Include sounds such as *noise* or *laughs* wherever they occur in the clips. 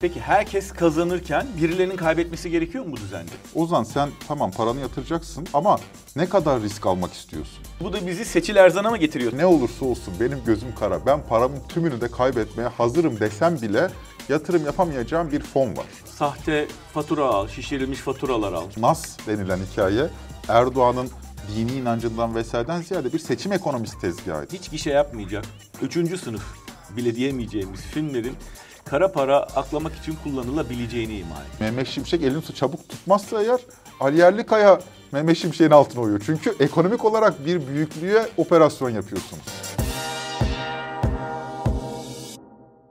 Peki herkes kazanırken birilerinin kaybetmesi gerekiyor mu bu düzende? Ozan sen tamam paranı yatıracaksın ama ne kadar risk almak istiyorsun? Bu da bizi Seçil Erzan'a mı getiriyor? Ne olursa olsun benim gözüm kara. Ben paramın tümünü de kaybetmeye hazırım desem bile yatırım yapamayacağım bir fon var. Sahte fatura al, şişirilmiş faturalar al. Nas denilen hikaye Erdoğan'ın dini inancından vesaireden ziyade bir seçim ekonomisi tezgahıydı. Hiç gişe yapmayacak, üçüncü sınıf bile diyemeyeceğimiz filmlerin kara para aklamak için kullanılabileceğini ima ediyor. Mehmet Şimşek elini çabuk tutmazsa eğer Ali Yerlikaya Mehmet Şimşek'in altına uyuyor. Çünkü ekonomik olarak bir büyüklüğe operasyon yapıyorsunuz.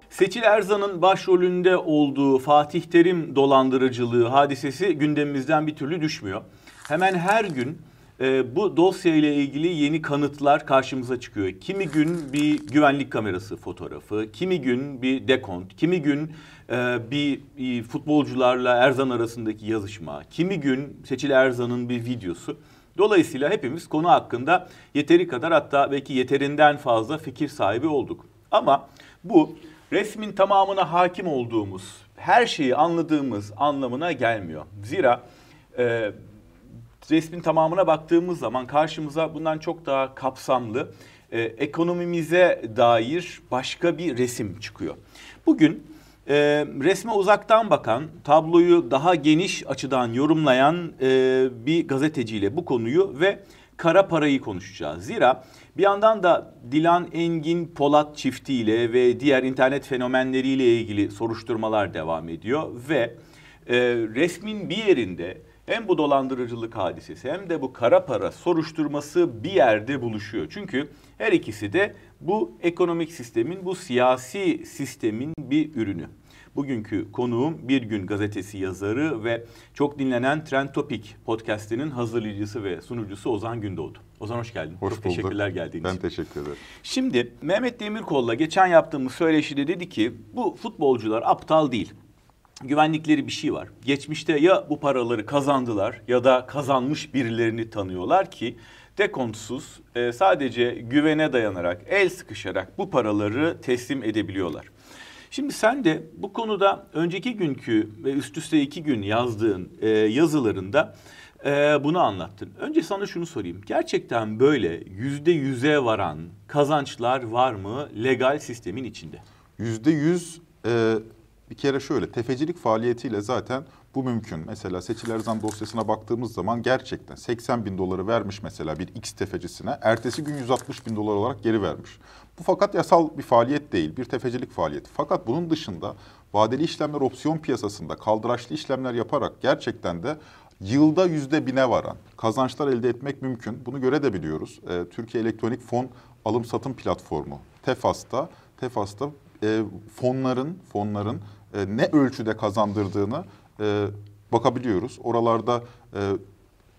Seçil Erzan'ın başrolünde olduğu Fatih Terim dolandırıcılığı hadisesi gündemimizden bir türlü düşmüyor. Hemen her gün e, bu dosya ile ilgili yeni kanıtlar karşımıza çıkıyor. Kimi gün bir güvenlik kamerası fotoğrafı, kimi gün bir dekont, kimi gün e, bir, bir futbolcularla Erzan arasındaki yazışma, kimi gün Seçil Erzan'ın bir videosu. Dolayısıyla hepimiz konu hakkında yeteri kadar hatta belki yeterinden fazla fikir sahibi olduk. Ama bu resmin tamamına hakim olduğumuz, her şeyi anladığımız anlamına gelmiyor. Zira e, resmin tamamına baktığımız zaman karşımıza bundan çok daha kapsamlı e, ekonomimize dair başka bir resim çıkıyor. Bugün e, resme uzaktan bakan, tabloyu daha geniş açıdan yorumlayan e, bir gazeteciyle bu konuyu ve kara parayı konuşacağız. Zira bir yandan da Dilan Engin Polat çiftiyle ve diğer internet fenomenleriyle ilgili soruşturmalar devam ediyor ve e, resmin bir yerinde hem bu dolandırıcılık hadisesi hem de bu kara para soruşturması bir yerde buluşuyor. Çünkü her ikisi de bu ekonomik sistemin, bu siyasi sistemin bir ürünü. Bugünkü konuğum Bir Gün Gazetesi yazarı ve çok dinlenen Trend Topic podcastinin hazırlayıcısı ve sunucusu Ozan Gündoğdu. Ozan hoş geldin. Hoş çok bulduk. teşekkürler geldiğin Ben için. teşekkür ederim. Şimdi Mehmet Demirkol'la geçen yaptığımız söyleşide dedi ki bu futbolcular aptal değil. Güvenlikleri bir şey var. Geçmişte ya bu paraları kazandılar ya da kazanmış birilerini tanıyorlar ki dekontsuz e, sadece güvene dayanarak el sıkışarak bu paraları teslim edebiliyorlar. Şimdi sen de bu konuda önceki günkü ve üst üste iki gün yazdığın e, yazılarında e, bunu anlattın. Önce sana şunu sorayım. Gerçekten böyle yüzde yüze varan kazançlar var mı legal sistemin içinde? Yüzde yüz e, bir kere şöyle tefecilik faaliyetiyle zaten bu mümkün. Mesela Seçil Erzan dosyasına baktığımız zaman gerçekten 80 bin doları vermiş mesela bir X tefecisine. Ertesi gün 160 bin dolar olarak geri vermiş. Bu fakat yasal bir faaliyet değil, bir tefecilik faaliyeti. Fakat bunun dışında vadeli işlemler opsiyon piyasasında kaldıraçlı işlemler yaparak gerçekten de yılda yüzde bine varan kazançlar elde etmek mümkün. Bunu görebiliyoruz. Ee, Türkiye Elektronik Fon Alım Satım Platformu TEFAS'ta, TEFAS'ta e, fonların fonların e, ne ölçüde kazandırdığını e, bakabiliyoruz. Oralarda e,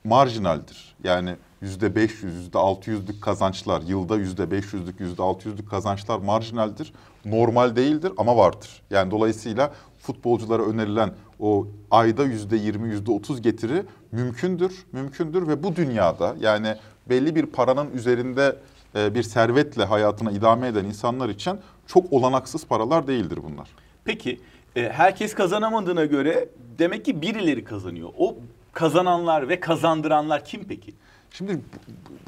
marjinaldir. Yani yüzde 500, yüzde 600'lük kazançlar, yılda yüzde 500'lük, yüzde 600'lük kazançlar marjinaldir. Normal değildir ama vardır. Yani dolayısıyla futbolculara önerilen o ayda yüzde 20, yüzde 30 getiri mümkündür, mümkündür ve bu dünyada yani belli bir paranın üzerinde e, bir servetle hayatına idame eden insanlar için çok olanaksız paralar değildir bunlar. Peki e, herkes kazanamadığına göre demek ki birileri kazanıyor. O kazananlar ve kazandıranlar kim peki? Şimdi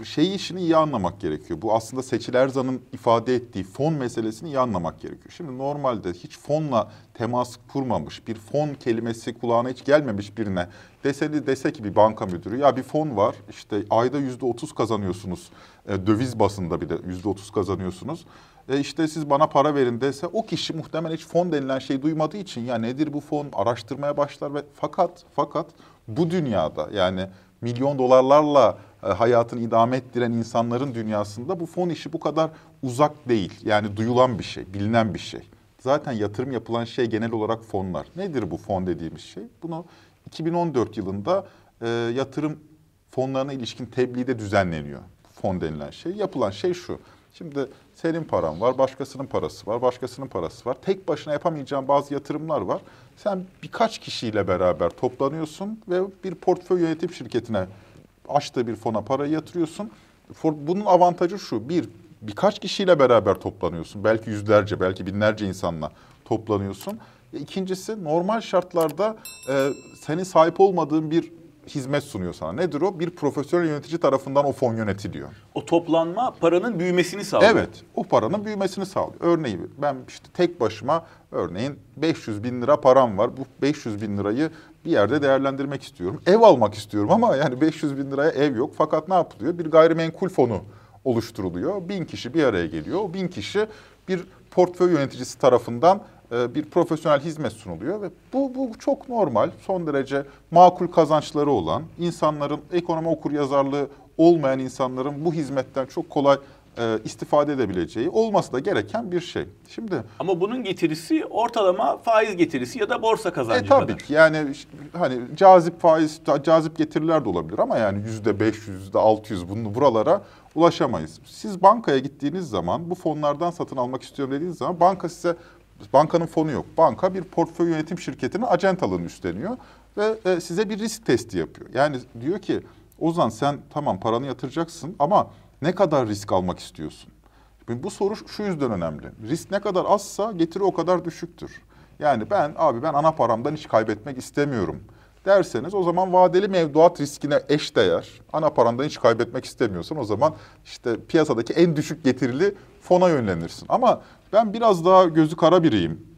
şey işini iyi anlamak gerekiyor. Bu aslında Seçil Erzan'ın ifade ettiği fon meselesini iyi anlamak gerekiyor. Şimdi normalde hiç fonla temas kurmamış, bir fon kelimesi kulağına hiç gelmemiş birine dese, dese ki bir banka müdürü ya bir fon var işte ayda yüzde otuz kazanıyorsunuz e, döviz basında bir de yüzde otuz kazanıyorsunuz. E işte siz bana para verin dese o kişi muhtemelen hiç fon denilen şeyi duymadığı için ya nedir bu fon araştırmaya başlar ve fakat fakat bu dünyada yani milyon dolarlarla e, hayatını idame ettiren insanların dünyasında bu fon işi bu kadar uzak değil. Yani duyulan bir şey, bilinen bir şey. Zaten yatırım yapılan şey genel olarak fonlar. Nedir bu fon dediğimiz şey? Bunu 2014 yılında e, yatırım fonlarına ilişkin tebliğde düzenleniyor. Fon denilen şey. Yapılan şey şu. Şimdi senin paran var, başkasının parası var, başkasının parası var. Tek başına yapamayacağın bazı yatırımlar var. Sen birkaç kişiyle beraber toplanıyorsun ve bir portföy yönetim şirketine açtığı bir fona parayı yatırıyorsun. Bunun avantajı şu. Bir, birkaç kişiyle beraber toplanıyorsun. Belki yüzlerce, belki binlerce insanla toplanıyorsun. E, İkincisi normal şartlarda e, senin sahip olmadığın bir hizmet sunuyor sana. Nedir o? Bir profesyonel yönetici tarafından o fon yönetiliyor. O toplanma paranın büyümesini sağlıyor. Evet, o paranın büyümesini sağlıyor. Örneğin ben işte tek başıma örneğin 500 bin lira param var. Bu 500 bin lirayı bir yerde değerlendirmek istiyorum. Ev almak istiyorum ama yani 500 bin liraya ev yok. Fakat ne yapılıyor? Bir gayrimenkul fonu oluşturuluyor. Bin kişi bir araya geliyor. O bin kişi bir portföy yöneticisi tarafından bir profesyonel hizmet sunuluyor ve bu, bu çok normal, son derece makul kazançları olan, insanların ekonomi okur yazarlığı olmayan insanların bu hizmetten çok kolay e, istifade edebileceği olması da gereken bir şey. Şimdi Ama bunun getirisi ortalama faiz getirisi ya da borsa kazancı e tabii ki yani hani cazip faiz, cazip getiriler de olabilir ama yani yüzde 500, yüzde 600 bunu buralara ulaşamayız. Siz bankaya gittiğiniz zaman bu fonlardan satın almak istiyorum dediğiniz zaman banka size bankanın fonu yok. Banka bir portföy yönetim şirketinin acentalığını üstleniyor ve e, size bir risk testi yapıyor. Yani diyor ki Ozan sen tamam paranı yatıracaksın ama ne kadar risk almak istiyorsun? Şimdi bu soru şu yüzden önemli. Risk ne kadar azsa getiri o kadar düşüktür. Yani ben abi ben ana paramdan hiç kaybetmek istemiyorum derseniz o zaman vadeli mevduat riskine eş değer. Ana parandan hiç kaybetmek istemiyorsan o zaman işte piyasadaki en düşük getirili fona yönlenirsin. Ama ben biraz daha gözü kara biriyim.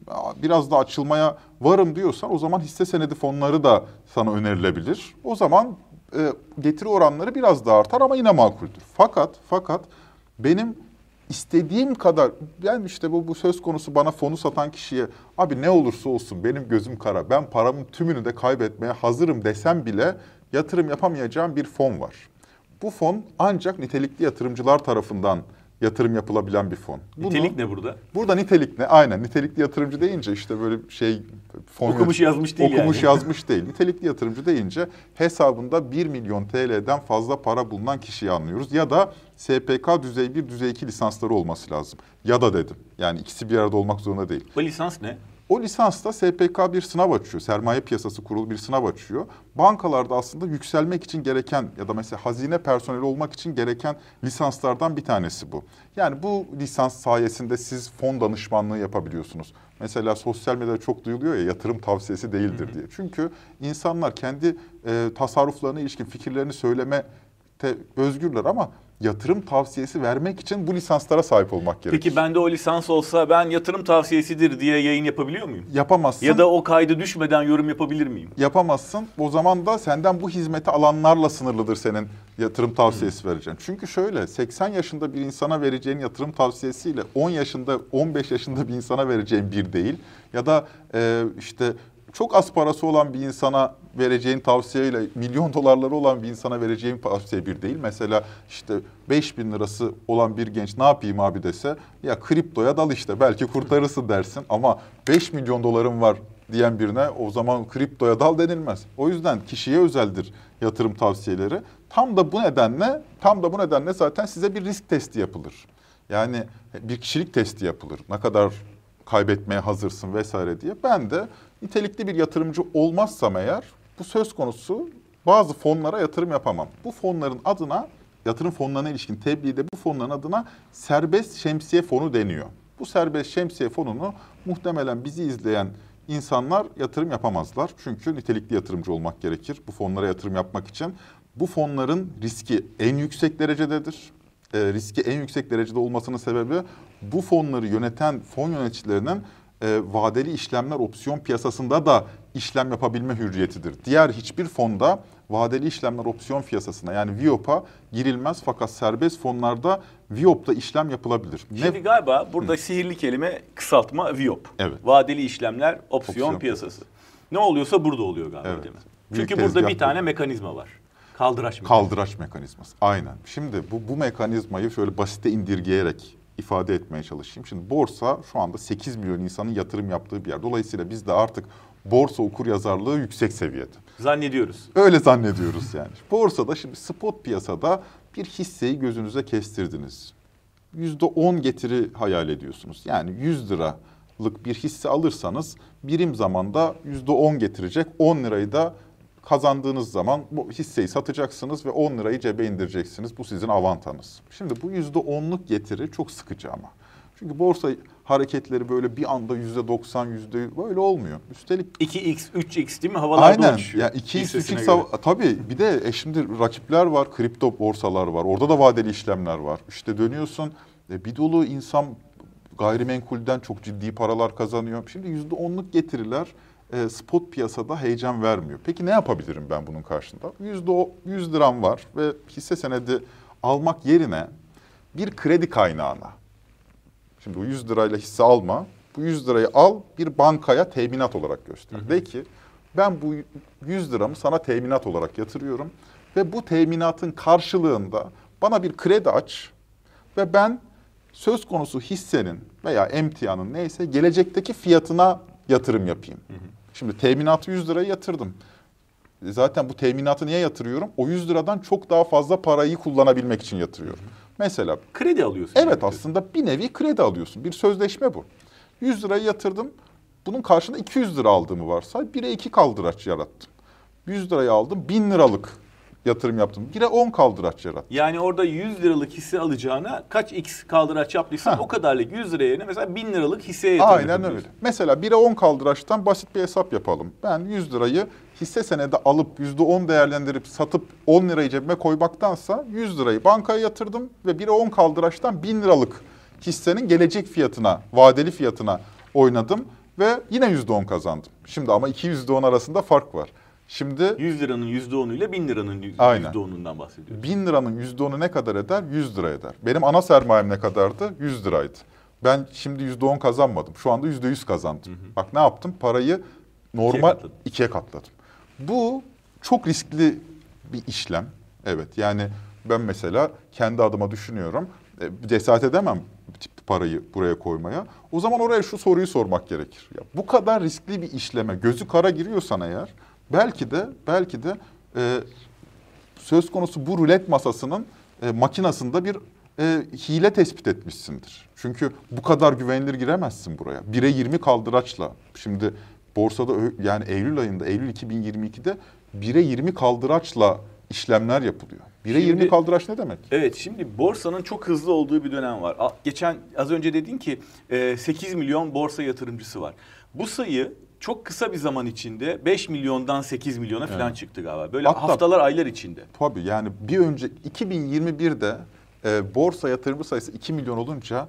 Biraz da açılmaya varım diyorsan o zaman hisse senedi fonları da sana önerilebilir. O zaman e, getiri oranları biraz daha artar ama yine makuldür. Fakat fakat benim istediğim kadar yani işte bu, bu söz konusu bana fonu satan kişiye abi ne olursa olsun benim gözüm kara ben paramın tümünü de kaybetmeye hazırım desem bile yatırım yapamayacağım bir fon var. Bu fon ancak nitelikli yatırımcılar tarafından yatırım yapılabilen bir fon. Bunu, Nitelik ne burada? Burada nitelik ne? Aynen nitelikli yatırımcı deyince işte böyle şey fon Okumuş yazmış değil okumuş yani. yazmış değil. Nitelikli yatırımcı deyince hesabında 1 milyon TL'den fazla para bulunan kişiyi anlıyoruz. Ya da SPK düzey 1, düzey 2 lisansları olması lazım. Ya da dedim. Yani ikisi bir arada olmak zorunda değil. O lisans ne? O lisansta SPK bir sınav açıyor. Sermaye piyasası kurulu bir sınav açıyor. Bankalarda aslında yükselmek için gereken ya da mesela hazine personeli olmak için gereken lisanslardan bir tanesi bu. Yani bu lisans sayesinde siz fon danışmanlığı yapabiliyorsunuz. Mesela sosyal medyada çok duyuluyor ya yatırım tavsiyesi değildir diye. Çünkü insanlar kendi e, tasarruflarına ilişkin fikirlerini söyleme te, özgürler ama yatırım tavsiyesi vermek için bu lisanslara sahip olmak gerekir. Peki bende o lisans olsa ben yatırım tavsiyesidir diye yayın yapabiliyor muyum? Yapamazsın. Ya da o kaydı düşmeden yorum yapabilir miyim? yapamazsın. O zaman da senden bu hizmeti alanlarla sınırlıdır senin yatırım tavsiyesi vereceğin. Çünkü şöyle 80 yaşında bir insana vereceğin yatırım tavsiyesiyle 10 yaşında 15 yaşında bir insana vereceğin bir değil. Ya da e, işte çok az parası olan bir insana vereceğin tavsiyeyle milyon dolarları olan bir insana vereceğin tavsiye bir değil. Mesela işte 5 bin lirası olan bir genç ne yapayım abi dese ya kriptoya dal işte belki kurtarırsın dersin ama 5 milyon dolarım var diyen birine o zaman kriptoya dal denilmez. O yüzden kişiye özeldir yatırım tavsiyeleri. Tam da bu nedenle tam da bu nedenle zaten size bir risk testi yapılır. Yani bir kişilik testi yapılır. Ne kadar kaybetmeye hazırsın vesaire diye. Ben de nitelikli bir yatırımcı olmazsam eğer bu söz konusu bazı fonlara yatırım yapamam. Bu fonların adına yatırım fonlarına ilişkin tebliğde bu fonların adına serbest şemsiye fonu deniyor. Bu serbest şemsiye fonunu muhtemelen bizi izleyen insanlar yatırım yapamazlar. Çünkü nitelikli yatırımcı olmak gerekir bu fonlara yatırım yapmak için. Bu fonların riski en yüksek derecededir. E, riski en yüksek derecede olmasının sebebi bu fonları yöneten fon yöneticilerinin e, vadeli işlemler opsiyon piyasasında da işlem yapabilme hürriyetidir. Diğer hiçbir fonda vadeli işlemler opsiyon piyasasına yani VIOP'a girilmez fakat serbest fonlarda VIOP'ta işlem yapılabilir. Şimdi galiba burada sihirli kelime kısaltma VIOP. Evet. Vadeli işlemler opsiyon, Opsiyon piyasası. Ne oluyorsa burada oluyor galiba Evet. değil mi? Büyük Çünkü burada bir tane mekanizma var. Kaldıraç mekanizması. Kaldıraç mekanizması. Aynen. Şimdi bu, bu mekanizmayı şöyle basite indirgeyerek ifade etmeye çalışayım. Şimdi borsa şu anda 8 milyon insanın yatırım yaptığı bir yer. Dolayısıyla bizde artık borsa okur yazarlığı yüksek seviyede. Zannediyoruz. Öyle zannediyoruz yani. *laughs* Borsada şimdi spot piyasada bir hisseyi gözünüze kestirdiniz. Yüzde on getiri hayal ediyorsunuz. Yani 100 liralık bir hisse alırsanız birim zamanda yüzde on getirecek. 10 lirayı da kazandığınız zaman bu hisseyi satacaksınız ve 10 lirayı cebe indireceksiniz. Bu sizin avantanız. Şimdi bu yüzde onluk getiri çok sıkıcı ama. Çünkü borsa hareketleri böyle bir anda yüzde 90 yüzde böyle olmuyor. Üstelik 2x, 3x değil mi? Havalarda Aynen. uçuşuyor. Ya 2x, Hissesine 3x göre. hava- tabii bir de e, şimdi rakipler var, kripto borsalar var. Orada da vadeli işlemler var. İşte dönüyorsun e, bir dolu insan gayrimenkulden çok ciddi paralar kazanıyor. Şimdi yüzde onluk getiriler e, spot piyasada heyecan vermiyor. Peki ne yapabilirim ben bunun karşında? Yüzde o- 100 liram var ve hisse senedi almak yerine bir kredi kaynağına Şimdi bu 100 lirayla hisse alma. Bu 100 lirayı al bir bankaya teminat olarak göster. De ki ben bu 100 liramı sana teminat olarak yatırıyorum. Ve bu teminatın karşılığında bana bir kredi aç. Ve ben söz konusu hissenin veya emtianın neyse gelecekteki fiyatına yatırım yapayım. Şimdi teminatı 100 liraya yatırdım. E, Zaten bu teminatı niye yatırıyorum? O 100 liradan çok daha fazla parayı kullanabilmek için yatırıyorum. Mesela Kredi alıyorsun. Evet yani. aslında bir nevi kredi alıyorsun. Bir sözleşme bu. 100 lirayı yatırdım. Bunun karşılığında 200 lira aldığımı varsay. 1'e 2 kaldıraç yarattım. 100 lirayı aldım. 1000 liralık yatırım yaptım. 1'e 10 kaldıraç yarattım. Yani orada 100 liralık hisse alacağına kaç x kaldıraç yaptıysan Heh. o kadarlık 100 liraya yerine mesela 1000 liralık hisseye yatırım Aynen öyle. yapabiliyorsun. Mesela 1'e 10 kaldıraçtan basit bir hesap yapalım. Ben 100 lirayı hisse senedi alıp %10 değerlendirip satıp 10 lirayı cebime koymaktansa 100 lirayı bankaya yatırdım ve 1'e 10 kaldıraçtan 1000 liralık hissenin gelecek fiyatına, vadeli fiyatına oynadım ve yine %10 kazandım. Şimdi ama iki %10 arasında fark var. Şimdi 100 liranın %10'u ile 1000 liranın Aynen. %10'undan bahsediyoruz. 1000 liranın %10'u ne kadar eder? 100 lira eder. Benim ana sermayem ne kadardı? 100 liraydı. Ben şimdi %10 kazanmadım. Şu anda %100 kazandım. Bak ne yaptım? Parayı normal katladın. ikiye katladım. Bu çok riskli bir işlem. Evet yani ben mesela kendi adıma düşünüyorum. E, cesaret edemem tip parayı buraya koymaya. O zaman oraya şu soruyu sormak gerekir. Ya, bu kadar riskli bir işleme gözü kara giriyorsan eğer belki de belki de e, söz konusu bu rulet masasının e, makinasında bir e, hile tespit etmişsindir. Çünkü bu kadar güvenilir giremezsin buraya. 1'e 20 kaldıraçla. Şimdi borsada yani Eylül ayında, Eylül 2022'de 1'e 20 kaldıraçla işlemler yapılıyor. 1'e 20 Şimdi- kaldıraç ne demek? Evet şimdi borsanın çok hızlı olduğu bir dönem var. Geçen az önce dedin ki e, 8 milyon borsa yatırımcısı var. Bu sayı çok kısa bir zaman içinde 5 milyondan 8 milyona falan Evet. çıktı galiba. Böyle Hatta- haftalar aylar içinde. Tabii yani bir önce 2021'de e, borsa yatırımcı sayısı 2 milyon olunca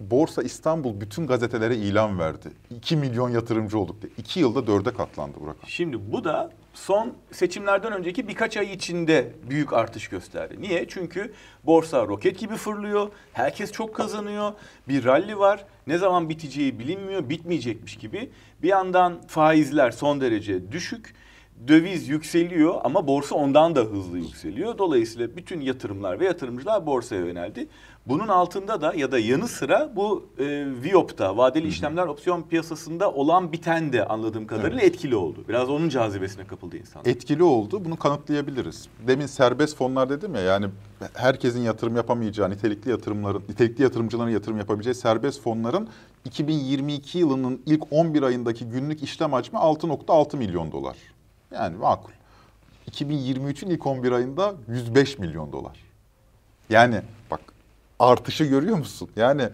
Borsa İstanbul bütün gazetelere ilan verdi. 2 milyon yatırımcı olduk diye. 2 yılda 4'e katlandı bu rakam. Şimdi bu da son seçimlerden önceki birkaç ay içinde büyük artış gösterdi. Niye? Çünkü borsa roket gibi fırlıyor. Herkes çok kazanıyor. Bir rally var. Ne zaman biteceği bilinmiyor. Bitmeyecekmiş gibi. Bir yandan faizler son derece düşük. Döviz yükseliyor ama borsa ondan da hızlı yükseliyor. Dolayısıyla bütün yatırımlar ve yatırımcılar borsaya yöneldi. Bunun altında da ya da yanı sıra bu e, Viyop'ta vadeli işlemler opsiyon piyasasında olan biten de anladığım kadarıyla etkili oldu. Biraz onun cazibesine kapıldı insanlar. Etkili oldu. Bunu kanıtlayabiliriz. Demin serbest fonlar dedim ya yani herkesin yatırım yapamayacağı nitelikli yatırımların, nitelikli yatırımcıların yatırım yapabileceği serbest fonların 2022 yılının ilk 11 ayındaki günlük işlem hacmi 6.6 milyon dolar. Yani makul. 2023'ün ilk 11 ayında 105 milyon dolar. Yani bak artışı görüyor musun? Yani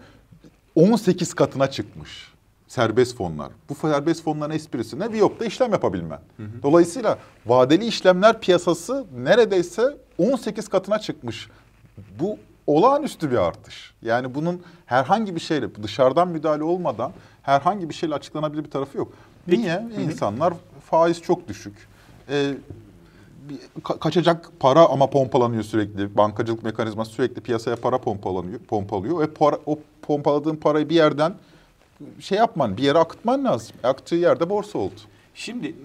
18 katına çıkmış serbest fonlar. Bu serbest fonların esprisi ne? Viyop'ta işlem yapabilmen. Dolayısıyla vadeli işlemler piyasası neredeyse 18 katına çıkmış. Bu olağanüstü bir artış. Yani bunun herhangi bir şeyle dışarıdan müdahale olmadan herhangi bir şeyle açıklanabilir bir tarafı yok. Peki. Niye? İnsanlar faiz çok düşük. Bir- ka- kaçacak para ama pompalanıyor sürekli. Bankacılık mekanizması sürekli piyasaya para pompalanıyor, pompalıyor. Ve para, o pompaladığın parayı bir yerden şey yapman, bir yere akıtman lazım. Aktığı yerde borsa oldu. Şimdi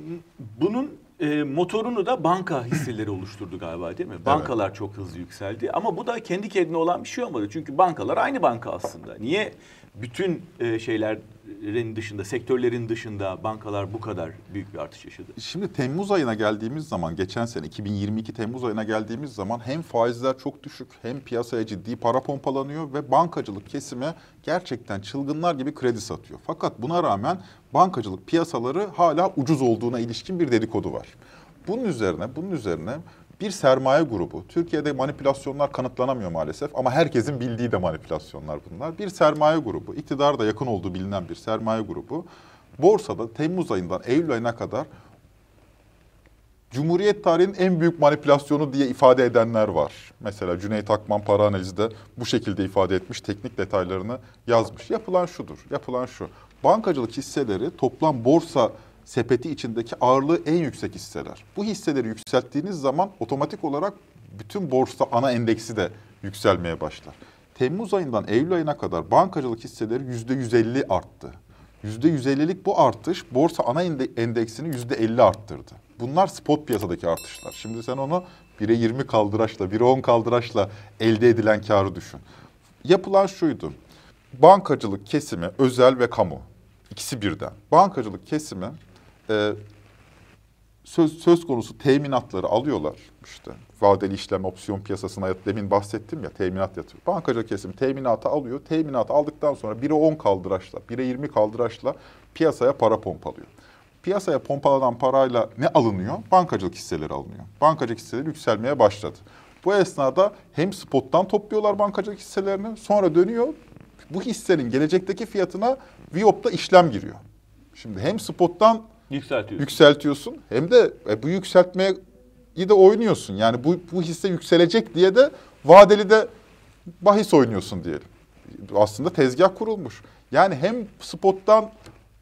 bunun e, motorunu da banka hisseleri oluşturdu galiba değil mi? Bankalar çok hızlı yükseldi ama bu da kendi kendine olan bir şey olmadı. Çünkü bankalar aynı banka aslında. Niye bütün e, şeylerin dışında, sektörlerin dışında bankalar bu kadar büyük bir artış yaşadı? Şimdi Temmuz ayına geldiğimiz zaman, geçen sene 2022 Temmuz ayına geldiğimiz zaman hem faizler çok düşük hem piyasaya ciddi para pompalanıyor ve bankacılık kesimi gerçekten çılgınlar gibi kredi satıyor. Fakat buna rağmen bankacılık piyasaları hala ucuz olduğuna ilişkin bir dedikodu var. Bunun üzerine, bunun üzerine bir sermaye grubu. Türkiye'de manipülasyonlar kanıtlanamıyor maalesef ama herkesin bildiği de manipülasyonlar bunlar. Bir sermaye grubu, iktidar da yakın olduğu bilinen bir sermaye grubu. Borsada Temmuz ayından Eylül ayına kadar Cumhuriyet tarihinin en büyük manipülasyonu diye ifade edenler var. Mesela Cüneyt Akman para analizde bu şekilde ifade etmiş, teknik detaylarını yazmış. Yapılan şudur, yapılan şu. Bankacılık hisseleri toplam borsa sepeti içindeki ağırlığı en yüksek hisseler. Bu hisseleri yükselttiğiniz zaman otomatik olarak bütün borsa ana endeksi de yükselmeye başlar. Temmuz ayından Eylül ayına kadar bankacılık hisseleri yüzde 150 arttı. %150'lik bu artış borsa ana endeksini %50 arttırdı. Bunlar spot piyasadaki artışlar. Şimdi sen onu 1'e 20 kaldıraçla, 1'e 10 kaldıraçla elde edilen karı düşün. Yapılan şuydu. Bankacılık kesimi, özel ve kamu. ikisi birden. Bankacılık kesimi e, söz, söz konusu teminatları alıyorlar. İşte vadeli işlem opsiyon piyasasına demin bahsettim ya teminat yatırıyor. Bankacılık kesimi teminatı alıyor. Teminatı aldıktan sonra 1'e 10 kaldıraçla, 1'e 20 kaldıraçla piyasaya para pompalıyor. Piyasaya pompalanan parayla ne alınıyor? Bankacılık hisseleri alınıyor. Bankacılık hisseleri yükselmeye başladı. Bu esnada hem spottan topluyorlar bankacılık hisselerini sonra dönüyor bu hissenin gelecekteki fiyatına Viop'ta işlem giriyor. Şimdi hem spottan Yükseltiyorsun. yükseltiyorsun hem de e, bu yükseltmeye de oynuyorsun. Yani bu, bu hisse yükselecek diye de vadeli de bahis oynuyorsun diyelim. Aslında tezgah kurulmuş. Yani hem spottan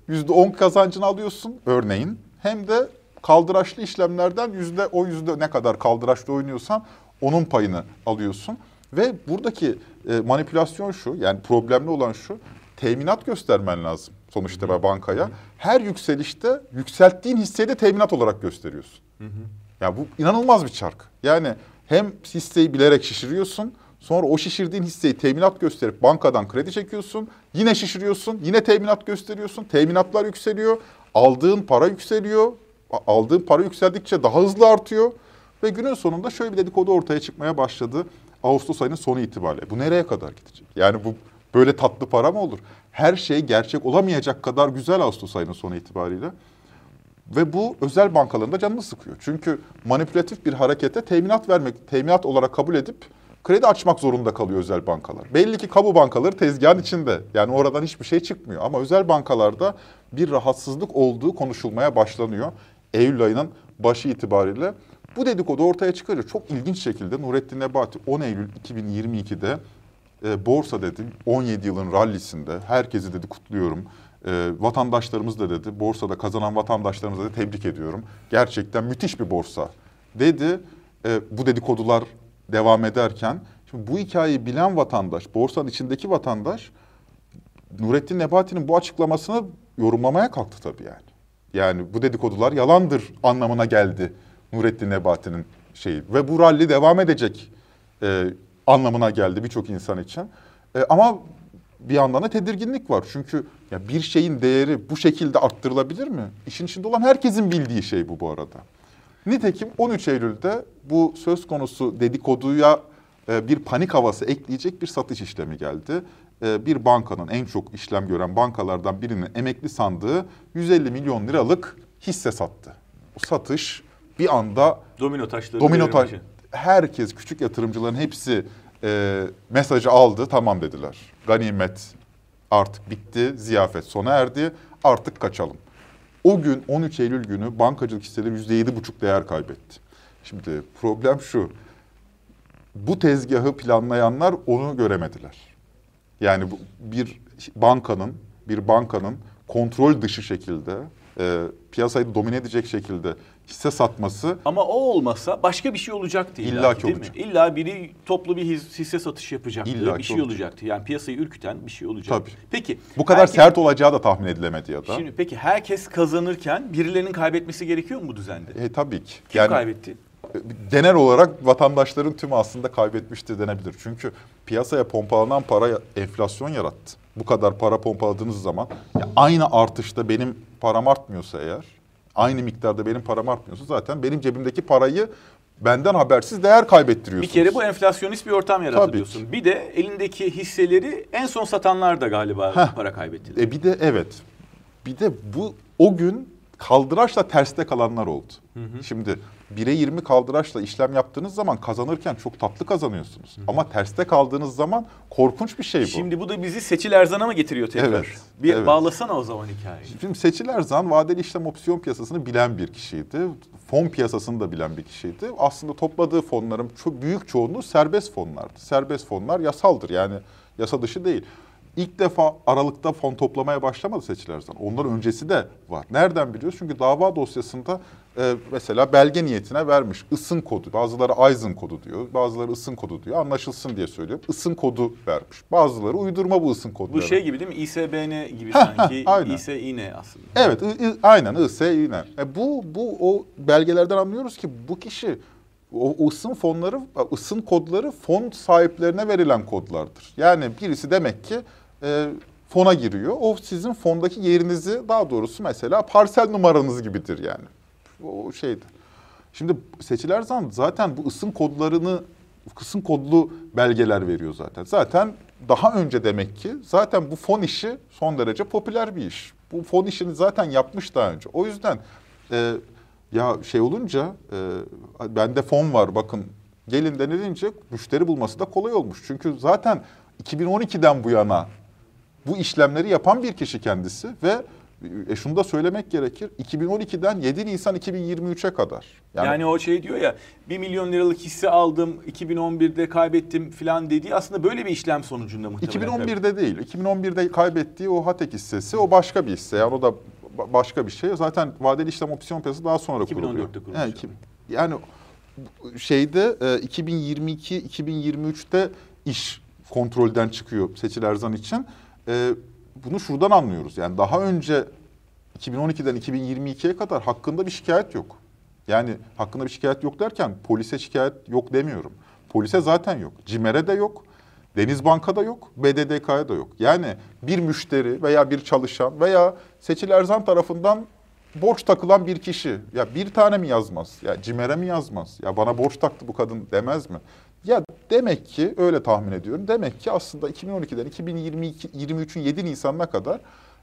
yüzde on kazancını alıyorsun örneğin hem de kaldıraçlı işlemlerden yüzde o yüzde ne kadar kaldıraçlı oynuyorsan onun payını alıyorsun. Ve buradaki e, manipülasyon şu yani problemli olan şu teminat göstermen lazım sonuçta ve bankaya. Her yükselişte yükselttiğin hisseyi de teminat olarak gösteriyorsun. Hı hı. Ya bu inanılmaz bir çark. Yani hem hisseyi bilerek şişiriyorsun, sonra o şişirdiğin hisseyi teminat gösterip bankadan kredi çekiyorsun, yine şişiriyorsun, yine teminat gösteriyorsun, teminatlar yükseliyor, aldığın para yükseliyor, aldığın para yükseldikçe daha hızlı artıyor ve günün sonunda şöyle bir dedikodu ortaya çıkmaya başladı. Ağustos ayının sonu itibariyle. Bu nereye kadar gidecek? Yani bu böyle tatlı para mı olur? Her şey gerçek olamayacak kadar güzel Ağustos ayının sonu itibariyle. Ve bu özel bankalarında canını sıkıyor. Çünkü manipülatif bir harekete teminat vermek, teminat olarak kabul edip kredi açmak zorunda kalıyor özel bankalar. Belli ki kamu bankaları tezgahın içinde. Yani oradan hiçbir şey çıkmıyor. Ama özel bankalarda bir rahatsızlık olduğu konuşulmaya başlanıyor. Eylül ayının başı itibariyle. Bu dedikodu ortaya çıkınca çok ilginç şekilde Nurettin Nebati 10 Eylül 2022'de e, borsa dedi 17 yılın rallisinde herkesi dedi kutluyorum. E, vatandaşlarımız da dedi borsada kazanan vatandaşlarımızı da tebrik ediyorum. Gerçekten müthiş bir borsa dedi. E, bu dedikodular devam ederken şimdi bu hikayeyi bilen vatandaş, borsanın içindeki vatandaş Nurettin Nebati'nin bu açıklamasını yorumlamaya kalktı tabii yani. Yani bu dedikodular yalandır anlamına geldi Nurettin Nebati'nin şeyi. Ve bu ralli devam edecek e, anlamına geldi birçok insan için. E, ama bir yandan da tedirginlik var. Çünkü ya bir şeyin değeri bu şekilde arttırılabilir mi? İşin içinde olan herkesin bildiği şey bu bu arada. Nitekim 13 Eylül'de bu söz konusu dedikoduya e, bir panik havası ekleyecek bir satış işlemi geldi. E, bir bankanın en çok işlem gören bankalardan birinin emekli sandığı 150 milyon liralık hisse sattı. O satış bir anda domino taşları domino taş herkes küçük yatırımcıların hepsi e, mesajı aldı tamam dediler. Ganimet artık bitti ziyafet sona erdi artık kaçalım. O gün 13 Eylül günü bankacılık hisseleri %7,5 değer kaybetti. Şimdi problem şu. Bu tezgahı planlayanlar onu göremediler. Yani bir bankanın bir bankanın kontrol dışı şekilde e, piyasayı domine edecek şekilde hisse satması. Ama o olmasa başka bir şey olacaktı illa, illa ki değil olacak. mi? İlla biri toplu bir hisse satış yapacaktı. İlla bir şey olacak. olacaktı. Yani piyasayı ürküten bir şey olacaktı. Tabii. Peki. Bu kadar herkes, sert olacağı da tahmin edilemedi ya da. Şimdi peki herkes kazanırken birilerinin kaybetmesi gerekiyor mu bu düzende? E, tabii ki. Kim yani, kaybetti? E, genel olarak vatandaşların tümü aslında kaybetmiştir denebilir. Çünkü piyasaya pompalanan para enflasyon yarattı. Bu kadar para pompaladığınız zaman ya aynı artışta benim param artmıyorsa eğer aynı miktarda benim param artmıyorsa zaten benim cebimdeki parayı benden habersiz değer kaybettiriyorsunuz. Bir kere bu enflasyonist bir ortam yarattı diyorsun. Bir de elindeki hisseleri en son satanlar da galiba Heh. para kaybettiler. E bir de evet. Bir de bu o gün kaldıraçla terste kalanlar oldu. Şimdi 1'e 20 kaldıraçla işlem yaptığınız zaman kazanırken çok tatlı kazanıyorsunuz. Ama terste kaldığınız zaman korkunç bir şey bu. Şimdi bu da bizi Seçil Erzan'a mı getiriyor tekrar? Evet, Bir evet. bağlasana o zaman hikayeyi. Şimdi Seçil Erzan vadeli işlem opsiyon piyasasını bilen bir kişiydi. Fon piyasasını da bilen bir kişiydi. Aslında topladığı fonların çok büyük çoğunluğu serbest fonlardı. Serbest fonlar yasaldır yani yasa dışı değil. İlk defa Aralık'ta fon toplamaya başlamadı Seçil Erzan. Ondan öncesi de var. Nereden biliyoruz? Çünkü dava dosyasında e, mesela belge niyetine vermiş. Isın kodu. Bazıları Aizen kodu diyor. Bazıları ısın kodu diyor. Anlaşılsın diye söylüyor. Isın kodu vermiş. Bazıları uydurma bu ısın kodları. Bu şey gibi değil mi? İSBN gibi sanki. aynen. İSİN aslında. Evet, aynen IS yine. E bu bu o belgelerden anlıyoruz ki bu kişi o ısın fonları, ısın kodları fon sahiplerine verilen kodlardır. Yani birisi demek ki e, fona giriyor. O sizin fondaki yerinizi daha doğrusu mesela parsel numaranız gibidir yani. O şeydi. Şimdi seçiler zam zaten bu ısın kodlarını ısın kodlu belgeler veriyor zaten. Zaten daha önce demek ki zaten bu fon işi son derece popüler bir iş. Bu fon işini zaten yapmış daha önce. O yüzden e, ya şey olunca e, bende fon var bakın gelin denilince müşteri bulması da kolay olmuş. Çünkü zaten 2012'den bu yana bu işlemleri yapan bir kişi kendisi ve e, şunu da söylemek gerekir. 2012'den 7 Nisan 2023'e kadar. Yani, o şey diyor ya 1 milyon liralık hisse aldım 2011'de kaybettim falan dediği aslında böyle bir işlem sonucunda muhtemelen. 2011'de değil. 2011'de kaybettiği o Hatek hissesi o başka bir hisse. Yani o da ba- başka bir şey. Zaten vadeli işlem opsiyon piyasası daha sonra 2014'te kuruluyor. kurulmuş. Yani, iki- yani şeyde e, 2022-2023'te iş kontrolden çıkıyor Seçil Erzan için. E, bunu şuradan anlıyoruz. Yani daha önce 2012'den 2022'ye kadar hakkında bir şikayet yok. Yani hakkında bir şikayet yok derken polise şikayet yok demiyorum. Polise zaten yok. CİMER'e de yok. Deniz Banka'da yok, BDDK'ya da yok. Yani bir müşteri veya bir çalışan veya Seçil Erzan tarafından borç takılan bir kişi ya bir tane mi yazmaz? Ya CİMER'e mi yazmaz? Ya bana borç taktı bu kadın demez mi? Demek ki öyle tahmin ediyorum. Demek ki aslında 2012'den 2022 23'ün 7 Nisan'ına kadar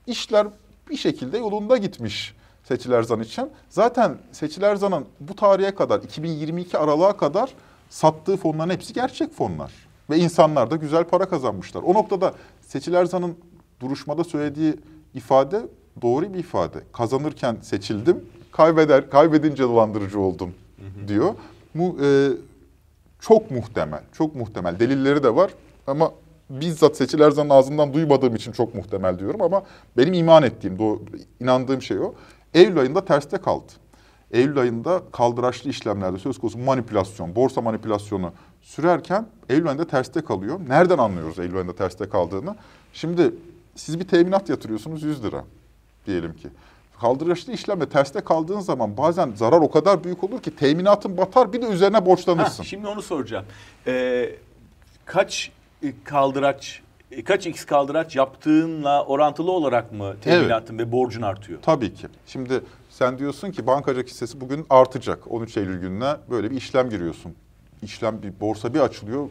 işler bir şekilde yolunda gitmiş Seçil Erzan için. Zaten Seçil Erzan'ın bu tarihe kadar 2022 aralığa kadar sattığı fonların hepsi gerçek fonlar. Ve insanlar da güzel para kazanmışlar. O noktada Seçil Erzan'ın duruşmada söylediği ifade doğru bir ifade. Kazanırken seçildim, kaybeder kaybedince dolandırıcı oldum diyor. Bu e, çok muhtemel, çok muhtemel. Delilleri de var ama bizzat Seçil Erzan'ın ağzından duymadığım için çok muhtemel diyorum ama benim iman ettiğim, doğru, inandığım şey o. Eylül ayında terste kaldı. Eylül ayında kaldıraçlı işlemlerde söz konusu manipülasyon, borsa manipülasyonu sürerken Eylül ayında terste kalıyor. Nereden anlıyoruz Eylül ayında terste kaldığını? Şimdi siz bir teminat yatırıyorsunuz 100 lira diyelim ki. Kaldıraçlı işlemle terste kaldığın zaman bazen zarar o kadar büyük olur ki teminatın batar bir de üzerine Ha, borçlanırsın. şimdi onu soracağım. Ee, kaç e, kaldıraç, e, kaç x kaldıraç yaptığınla orantılı olarak mı teminatın ve borcun artıyor? Tabii ki. Şimdi sen diyorsun ki bankacılık hissesi bugün artacak. 13 Eylül gününe böyle bir işlem giriyorsun. İşlem bir borsa bir açılıyor.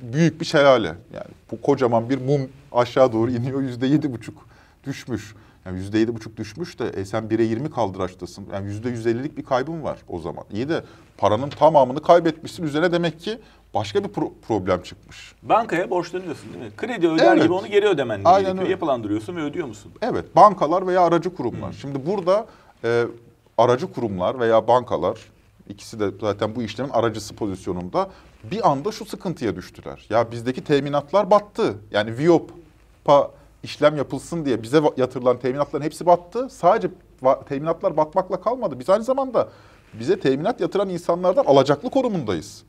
büyük bir şelale. Yani bu kocaman bir mum aşağı doğru iniyor. Yüzde yedi buçuk düşmüş. Yani yüzde yedi buçuk düşmüş de e sen 1'e 20 kaldıraçtasın. Yani yüzde 150'lik bir kaybın var o zaman. İyi de paranın tamamını kaybetmişsin. Üzerine demek ki başka bir pro- problem çıkmış. Bankaya borçlanıyorsun değil mi? Kredi öder Evet. gibi onu geri ödemen Aynen gerekiyor. öyle. Yapılandırıyorsun ve ödüyor musun? Evet, bankalar veya aracı kurumlar. Şimdi burada e, aracı kurumlar veya bankalar, ikisi de zaten bu işlemin aracısı pozisyonunda bir anda şu sıkıntıya düştüler. Ya bizdeki teminatlar battı. Yani Viyop'a işlem yapılsın diye bize yatırılan teminatların hepsi battı. Sadece teminatlar batmakla kalmadı. Biz aynı zamanda bize teminat yatıran insanlardan alacaklı konumundayız.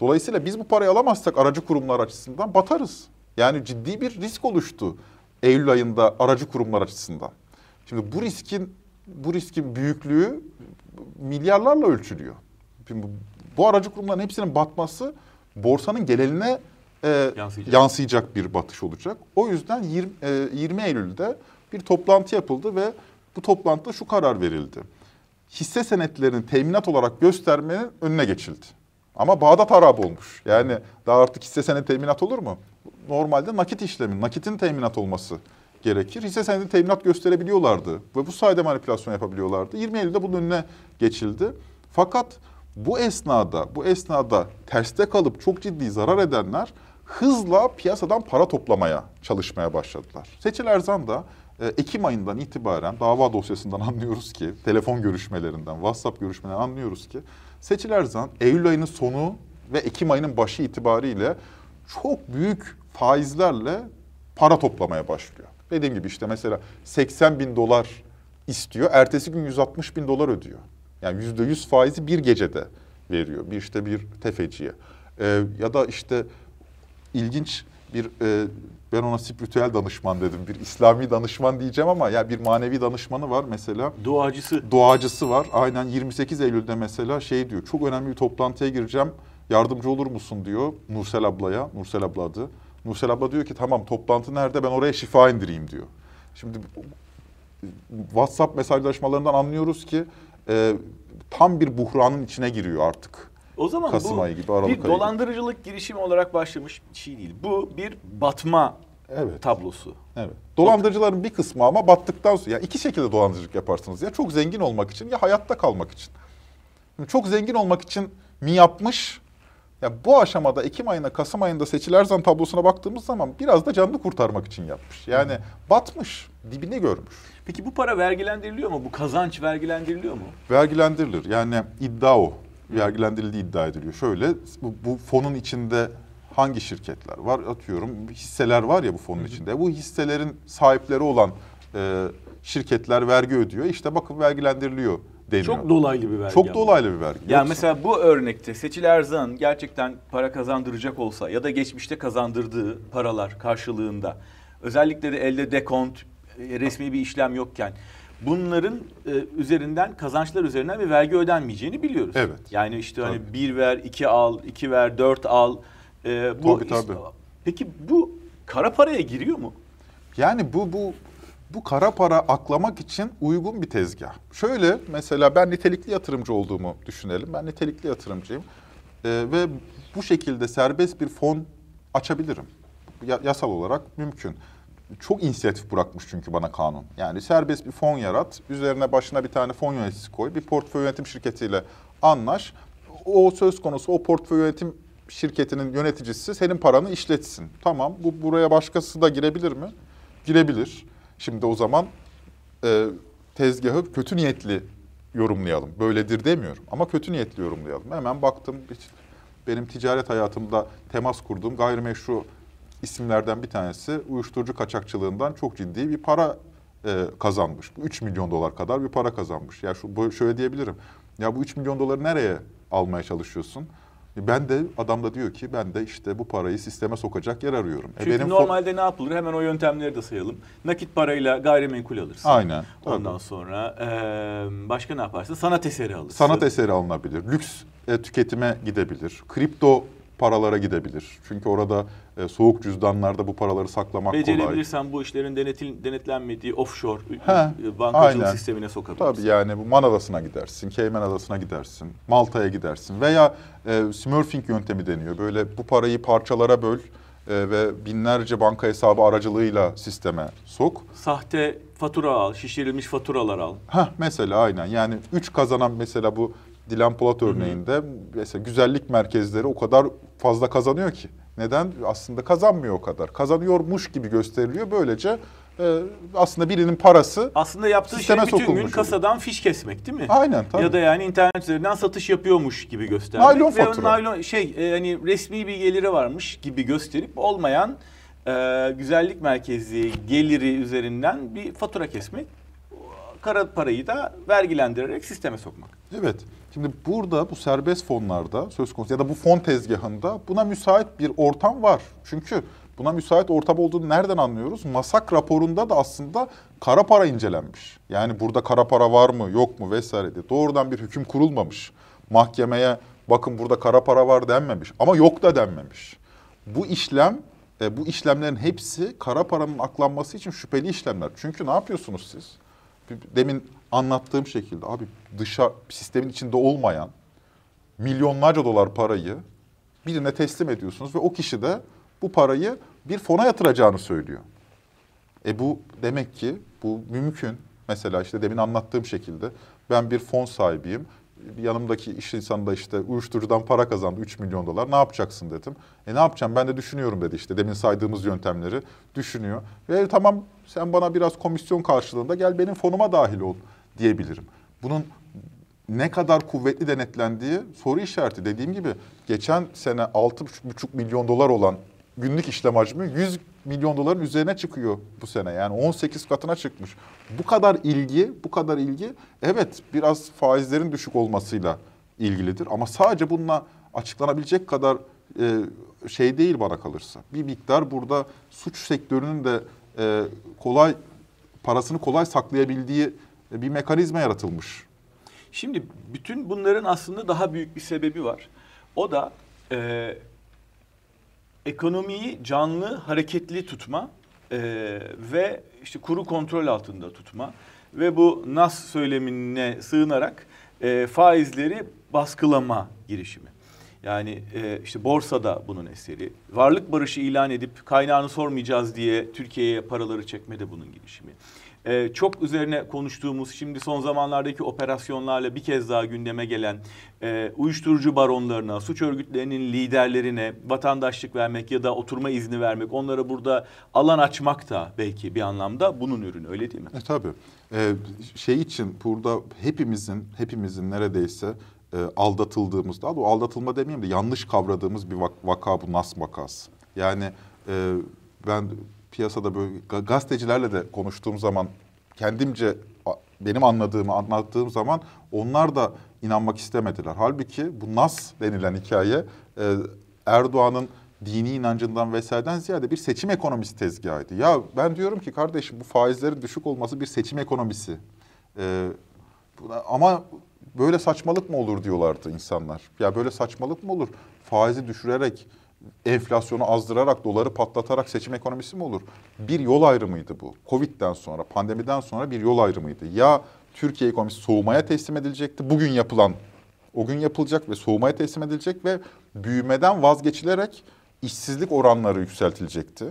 Dolayısıyla biz bu parayı alamazsak aracı kurumlar açısından batarız. Yani ciddi bir risk oluştu Eylül ayında aracı kurumlar açısından. Şimdi bu riskin bu riskin büyüklüğü milyarlarla ölçülüyor. Şimdi bu, aracı kurumların hepsinin batması borsanın geneline e, Yansıyacak. yansıyacak bir batış olacak. O yüzden 20, e, 20 Eylül'de bir toplantı yapıldı ve bu toplantıda şu karar verildi. Hisse senetlerini teminat olarak göstermenin önüne geçildi. Ama Bağdat harap olmuş. Yani daha artık hisse senedi teminat olur mu? Normalde nakit işlemi, nakitin teminat olması gerekir. Hisse senedi teminat gösterebiliyorlardı ve bu sayede manipülasyon yapabiliyorlardı. 20 Eylül'de bunun önüne geçildi. Fakat bu esnada, bu esnada terste kalıp çok ciddi zarar edenler hızla piyasadan para toplamaya çalışmaya başladılar. Seçil Erzan da e, Ekim ayından itibaren dava dosyasından *laughs* anlıyoruz ki, telefon görüşmelerinden, WhatsApp görüşmelerinden anlıyoruz ki Seçil Erzan Eylül ayının sonu ve Ekim ayının başı itibariyle çok büyük faizlerle para toplamaya başlıyor. Dediğim gibi işte mesela 80 bin dolar istiyor, ertesi gün 160 bin dolar ödüyor. Yani yüzde yüz faizi bir gecede veriyor. Bir işte bir tefeciye. Ee, ya da işte ilginç bir e, ben ona spiritüel danışman dedim. Bir İslami danışman diyeceğim ama ya bir manevi danışmanı var mesela. Doğacısı. Doğacısı var. Aynen 28 Eylül'de mesela şey diyor. Çok önemli bir toplantıya gireceğim. Yardımcı olur musun diyor Nursel ablaya. Nursel abla adı. Nursel abla diyor ki tamam toplantı nerede ben oraya şifa indireyim diyor. Şimdi WhatsApp mesajlaşmalarından anlıyoruz ki e, tam bir buhranın içine giriyor artık. O zaman Kasım bu ayı gibi, Aralık bir ayı gibi. dolandırıcılık girişimi olarak başlamış bir şey değil. Bu bir batma Evet. tablosu. Evet. Dolandırıcıların bir kısmı ama battıktan sonra ya iki şekilde dolandırıcılık yaparsınız. Ya çok zengin olmak için ya hayatta kalmak için. Şimdi çok zengin olmak için mi yapmış? Ya bu aşamada Ekim ayında Kasım ayında Seçil Erzan tablosuna baktığımız zaman biraz da canını kurtarmak için yapmış. Yani batmış, dibini görmüş. Peki bu para vergilendiriliyor mu? Bu kazanç vergilendiriliyor mu? Vergilendirilir. Yani iddia o. Vergilendirildiği iddia ediliyor. Şöyle bu, bu fonun içinde hangi şirketler var? Atıyorum hisseler var ya bu fonun içinde. Bu hisselerin sahipleri olan e, şirketler vergi ödüyor. İşte bakın vergilendiriliyor deniyor. Çok dolaylı bir vergi. Çok ama. dolaylı bir vergi. Yani Yoksa- mesela bu örnekte Seçil Erzan gerçekten para kazandıracak olsa ya da geçmişte kazandırdığı paralar karşılığında özellikle de elde dekont, e, resmi bir işlem yokken bunların e, üzerinden kazançlar üzerinden bir vergi ödenmeyeceğini biliyoruz. Evet. Yani işte hani Tabii. bir ver, iki al, iki ver, dört al. E, bu Tabii, tabii. Peki bu kara paraya giriyor mu? Yani bu bu bu kara para aklamak için uygun bir tezgah. Şöyle mesela ben nitelikli yatırımcı olduğumu düşünelim. Ben nitelikli yatırımcıyım. Ee, ve bu şekilde serbest bir fon açabilirim. Ya- yasal olarak mümkün. Çok inisiyatif bırakmış çünkü bana kanun. Yani serbest bir fon yarat, üzerine başına bir tane fon yöneticisi koy, bir portföy yönetim şirketiyle anlaş. O söz konusu o portföy yönetim şirketinin yöneticisi senin paranı işletsin. Tamam bu buraya başkası da girebilir mi? Girebilir. Şimdi o zaman e, tezgahı kötü niyetli yorumlayalım. Böyledir demiyorum ama kötü niyetli yorumlayalım. Hemen baktım benim ticaret hayatımda temas kurduğum gayrimeşru isimlerden bir tanesi uyuşturucu kaçakçılığından çok ciddi bir para e, kazanmış. 3 milyon dolar kadar bir para kazanmış. Ya şu bu- şöyle diyebilirim. Ya bu 3 milyon doları nereye almaya çalışıyorsun? E, Ben de adam da diyor ki ben de işte bu parayı sisteme sokacak yer arıyorum. E, Çünkü fo- normalde ne yapılır? Hemen o yöntemleri de sayalım. Nakit parayla gayrimenkul alırsın. Aynen. Ondan tabii. sonra eee, başka ne yaparsın? Sanat eseri alırsın. Sanat eseri alınabilir. Lüks e, tüketime gidebilir. Kripto paralara gidebilir. Çünkü orada e, soğuk cüzdanlarda bu paraları saklamak kolay. Becerebilirsen bu işlerin denetil, denetlenmediği offshore He, bankacılık aynen. sistemine sokabilirsin. Tabii yani bu Man Adası'na gidersin, Cayman Adası'na gidersin, Malta'ya gidersin veya e, smurfing yöntemi deniyor. Böyle bu parayı parçalara böl e, ve binlerce banka hesabı aracılığıyla sisteme sok. Sahte fatura al, şişirilmiş faturalar al. Heh, mesela aynen yani üç kazanan mesela bu Dilan Polat örneğinde mesela güzellik merkezleri o kadar fazla kazanıyor ki. Neden? Aslında kazanmıyor o kadar. Kazanıyormuş gibi gösteriliyor. Böylece e, aslında birinin parası Aslında yaptığı şey bütün gün kasadan fiş kesmek değil mi? Aynen, tabii. Ya da yani internet üzerinden satış yapıyormuş gibi göstermek. Naylon Ve fatura. naylon şey e, hani resmi bir geliri varmış gibi gösterip olmayan e, güzellik merkezi geliri üzerinden bir fatura kesmek. Kara parayı da vergilendirerek sisteme sokmak. Evet. Şimdi burada bu serbest fonlarda söz konusu ya da bu fon tezgahında buna müsait bir ortam var. Çünkü buna müsait ortam olduğunu nereden anlıyoruz? Masak raporunda da aslında kara para incelenmiş. Yani burada kara para var mı yok mu vesaire diye doğrudan bir hüküm kurulmamış. Mahkemeye bakın burada kara para var denmemiş ama yok da denmemiş. Bu işlem e, bu işlemlerin hepsi kara paranın aklanması için şüpheli işlemler. Çünkü ne yapıyorsunuz siz? Demin anlattığım şekilde abi dışa sistemin içinde olmayan milyonlarca dolar parayı birine teslim ediyorsunuz ve o kişi de bu parayı bir fona yatıracağını söylüyor. E bu demek ki bu mümkün. Mesela işte demin anlattığım şekilde ben bir fon sahibiyim. Yanımdaki iş insanı da işte uyuşturucudan para kazandı 3 milyon dolar. Ne yapacaksın dedim. E ne yapacağım ben de düşünüyorum dedi işte demin saydığımız yöntemleri düşünüyor. Ve tamam sen bana biraz komisyon karşılığında gel benim fonuma dahil ol diyebilirim. Bunun ne kadar kuvvetli denetlendiği soru işareti. Dediğim gibi geçen sene 6,5 milyon dolar olan günlük işlem hacmi 100 milyon doların üzerine çıkıyor bu sene. Yani 18 katına çıkmış. Bu kadar ilgi, bu kadar ilgi evet biraz faizlerin düşük olmasıyla ilgilidir. Ama sadece bununla açıklanabilecek kadar e, şey değil bana kalırsa. Bir miktar burada suç sektörünün de e, kolay parasını kolay saklayabildiği bir mekanizma yaratılmış. Şimdi bütün bunların aslında daha büyük bir sebebi var. O da e, ekonomiyi canlı, hareketli tutma e, ve işte kuru kontrol altında tutma ve bu nas söylemine sığınarak e, faizleri baskılama girişimi. Yani e, işte borsada bunun eseri. Varlık barışı ilan edip kaynağını sormayacağız diye Türkiye'ye paraları çekme de bunun girişimi. Ee, çok üzerine konuştuğumuz şimdi son zamanlardaki operasyonlarla bir kez daha gündeme gelen e, uyuşturucu baronlarına, suç örgütlerinin liderlerine vatandaşlık vermek ya da oturma izni vermek, onlara burada alan açmak da belki bir anlamda bunun ürünü öyle değil mi? E tabii. Ee, şey için burada hepimizin hepimizin neredeyse e, aldatıldığımız, daha doğrusu aldatılma demeyeyim de yanlış kavradığımız bir vak- vaka bu NAS vakası. Yani e, ben piyasada böyle ga- gazetecilerle de konuştuğum zaman kendimce benim anladığımı anlattığım zaman onlar da inanmak istemediler. Halbuki bu NAS denilen hikaye e, Erdoğan'ın dini inancından vesaireden ziyade bir seçim ekonomisi tezgahıydı. Ya ben diyorum ki kardeşim bu faizlerin düşük olması bir seçim ekonomisi. E, buna- ama böyle saçmalık mı olur diyorlardı insanlar. Ya böyle saçmalık mı olur? Faizi düşürerek, enflasyonu azdırarak, doları patlatarak seçim ekonomisi mi olur? Bir yol ayrımıydı bu. Covid'den sonra, pandemiden sonra bir yol ayrımıydı. Ya Türkiye ekonomisi soğumaya teslim edilecekti. Bugün yapılan, o gün yapılacak ve soğumaya teslim edilecek ve büyümeden vazgeçilerek işsizlik oranları yükseltilecekti.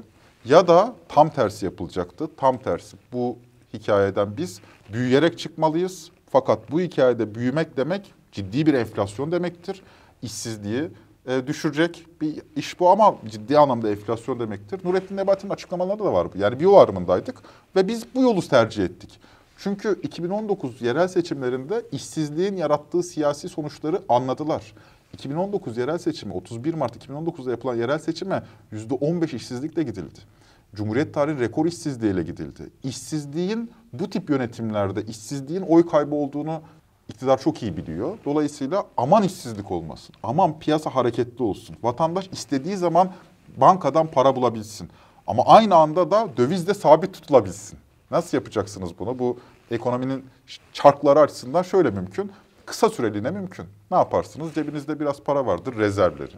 Ya da tam tersi yapılacaktı. Tam tersi. Bu hikayeden biz büyüyerek çıkmalıyız. Fakat bu hikayede büyümek demek ciddi bir enflasyon demektir. İşsizliği e, düşürecek bir iş bu ama ciddi anlamda enflasyon demektir. Nurettin Nebati'nin açıklamalarında da var bu. Yani bir yol ayrımındaydık ve biz bu yolu tercih ettik. Çünkü 2019 yerel seçimlerinde işsizliğin yarattığı siyasi sonuçları anladılar. 2019 yerel seçimi 31 Mart 2019'da yapılan yerel seçime %15 işsizlikle gidildi. Cumhuriyet tarihi rekor işsizliğiyle gidildi. İşsizliğin bu tip yönetimlerde işsizliğin oy kaybı olduğunu iktidar çok iyi biliyor. Dolayısıyla aman işsizlik olmasın. Aman piyasa hareketli olsun. Vatandaş istediği zaman bankadan para bulabilsin. Ama aynı anda da dövizde sabit tutulabilsin. Nasıl yapacaksınız bunu? Bu ekonominin çarkları açısından şöyle mümkün. Kısa süreliğine mümkün. Ne yaparsınız? Cebinizde biraz para vardır, rezervleri.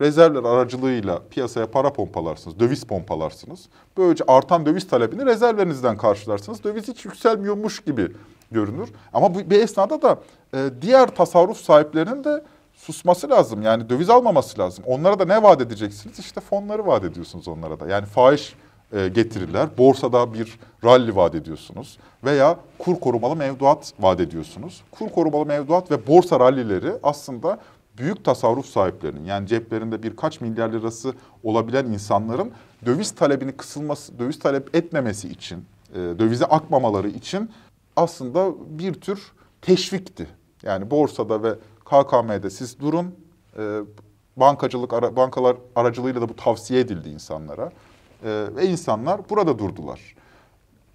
Rezervler aracılığıyla piyasaya para pompalarsınız, döviz pompalarsınız. Böylece artan döviz talebini rezervlerinizden karşılarsınız. Döviz hiç yükselmiyormuş gibi görünür. Ama bu bir esnada da e, diğer tasarruf sahiplerinin de susması lazım. Yani döviz almaması lazım. Onlara da ne vaat edeceksiniz? İşte fonları vaat ediyorsunuz onlara da. Yani faiz e, getiriler, borsada bir rally vaat ediyorsunuz veya kur korumalı mevduat vaat ediyorsunuz. Kur korumalı mevduat ve borsa rallileri aslında büyük tasarruf sahiplerinin yani ceplerinde birkaç milyar lirası olabilen insanların döviz talebini kısılması, döviz talep etmemesi için, e, dövize akmamaları için aslında bir tür teşvikti. Yani borsada ve KKM'de siz durun, e, bankacılık ara, bankalar aracılığıyla da bu tavsiye edildi insanlara e, ve insanlar burada durdular.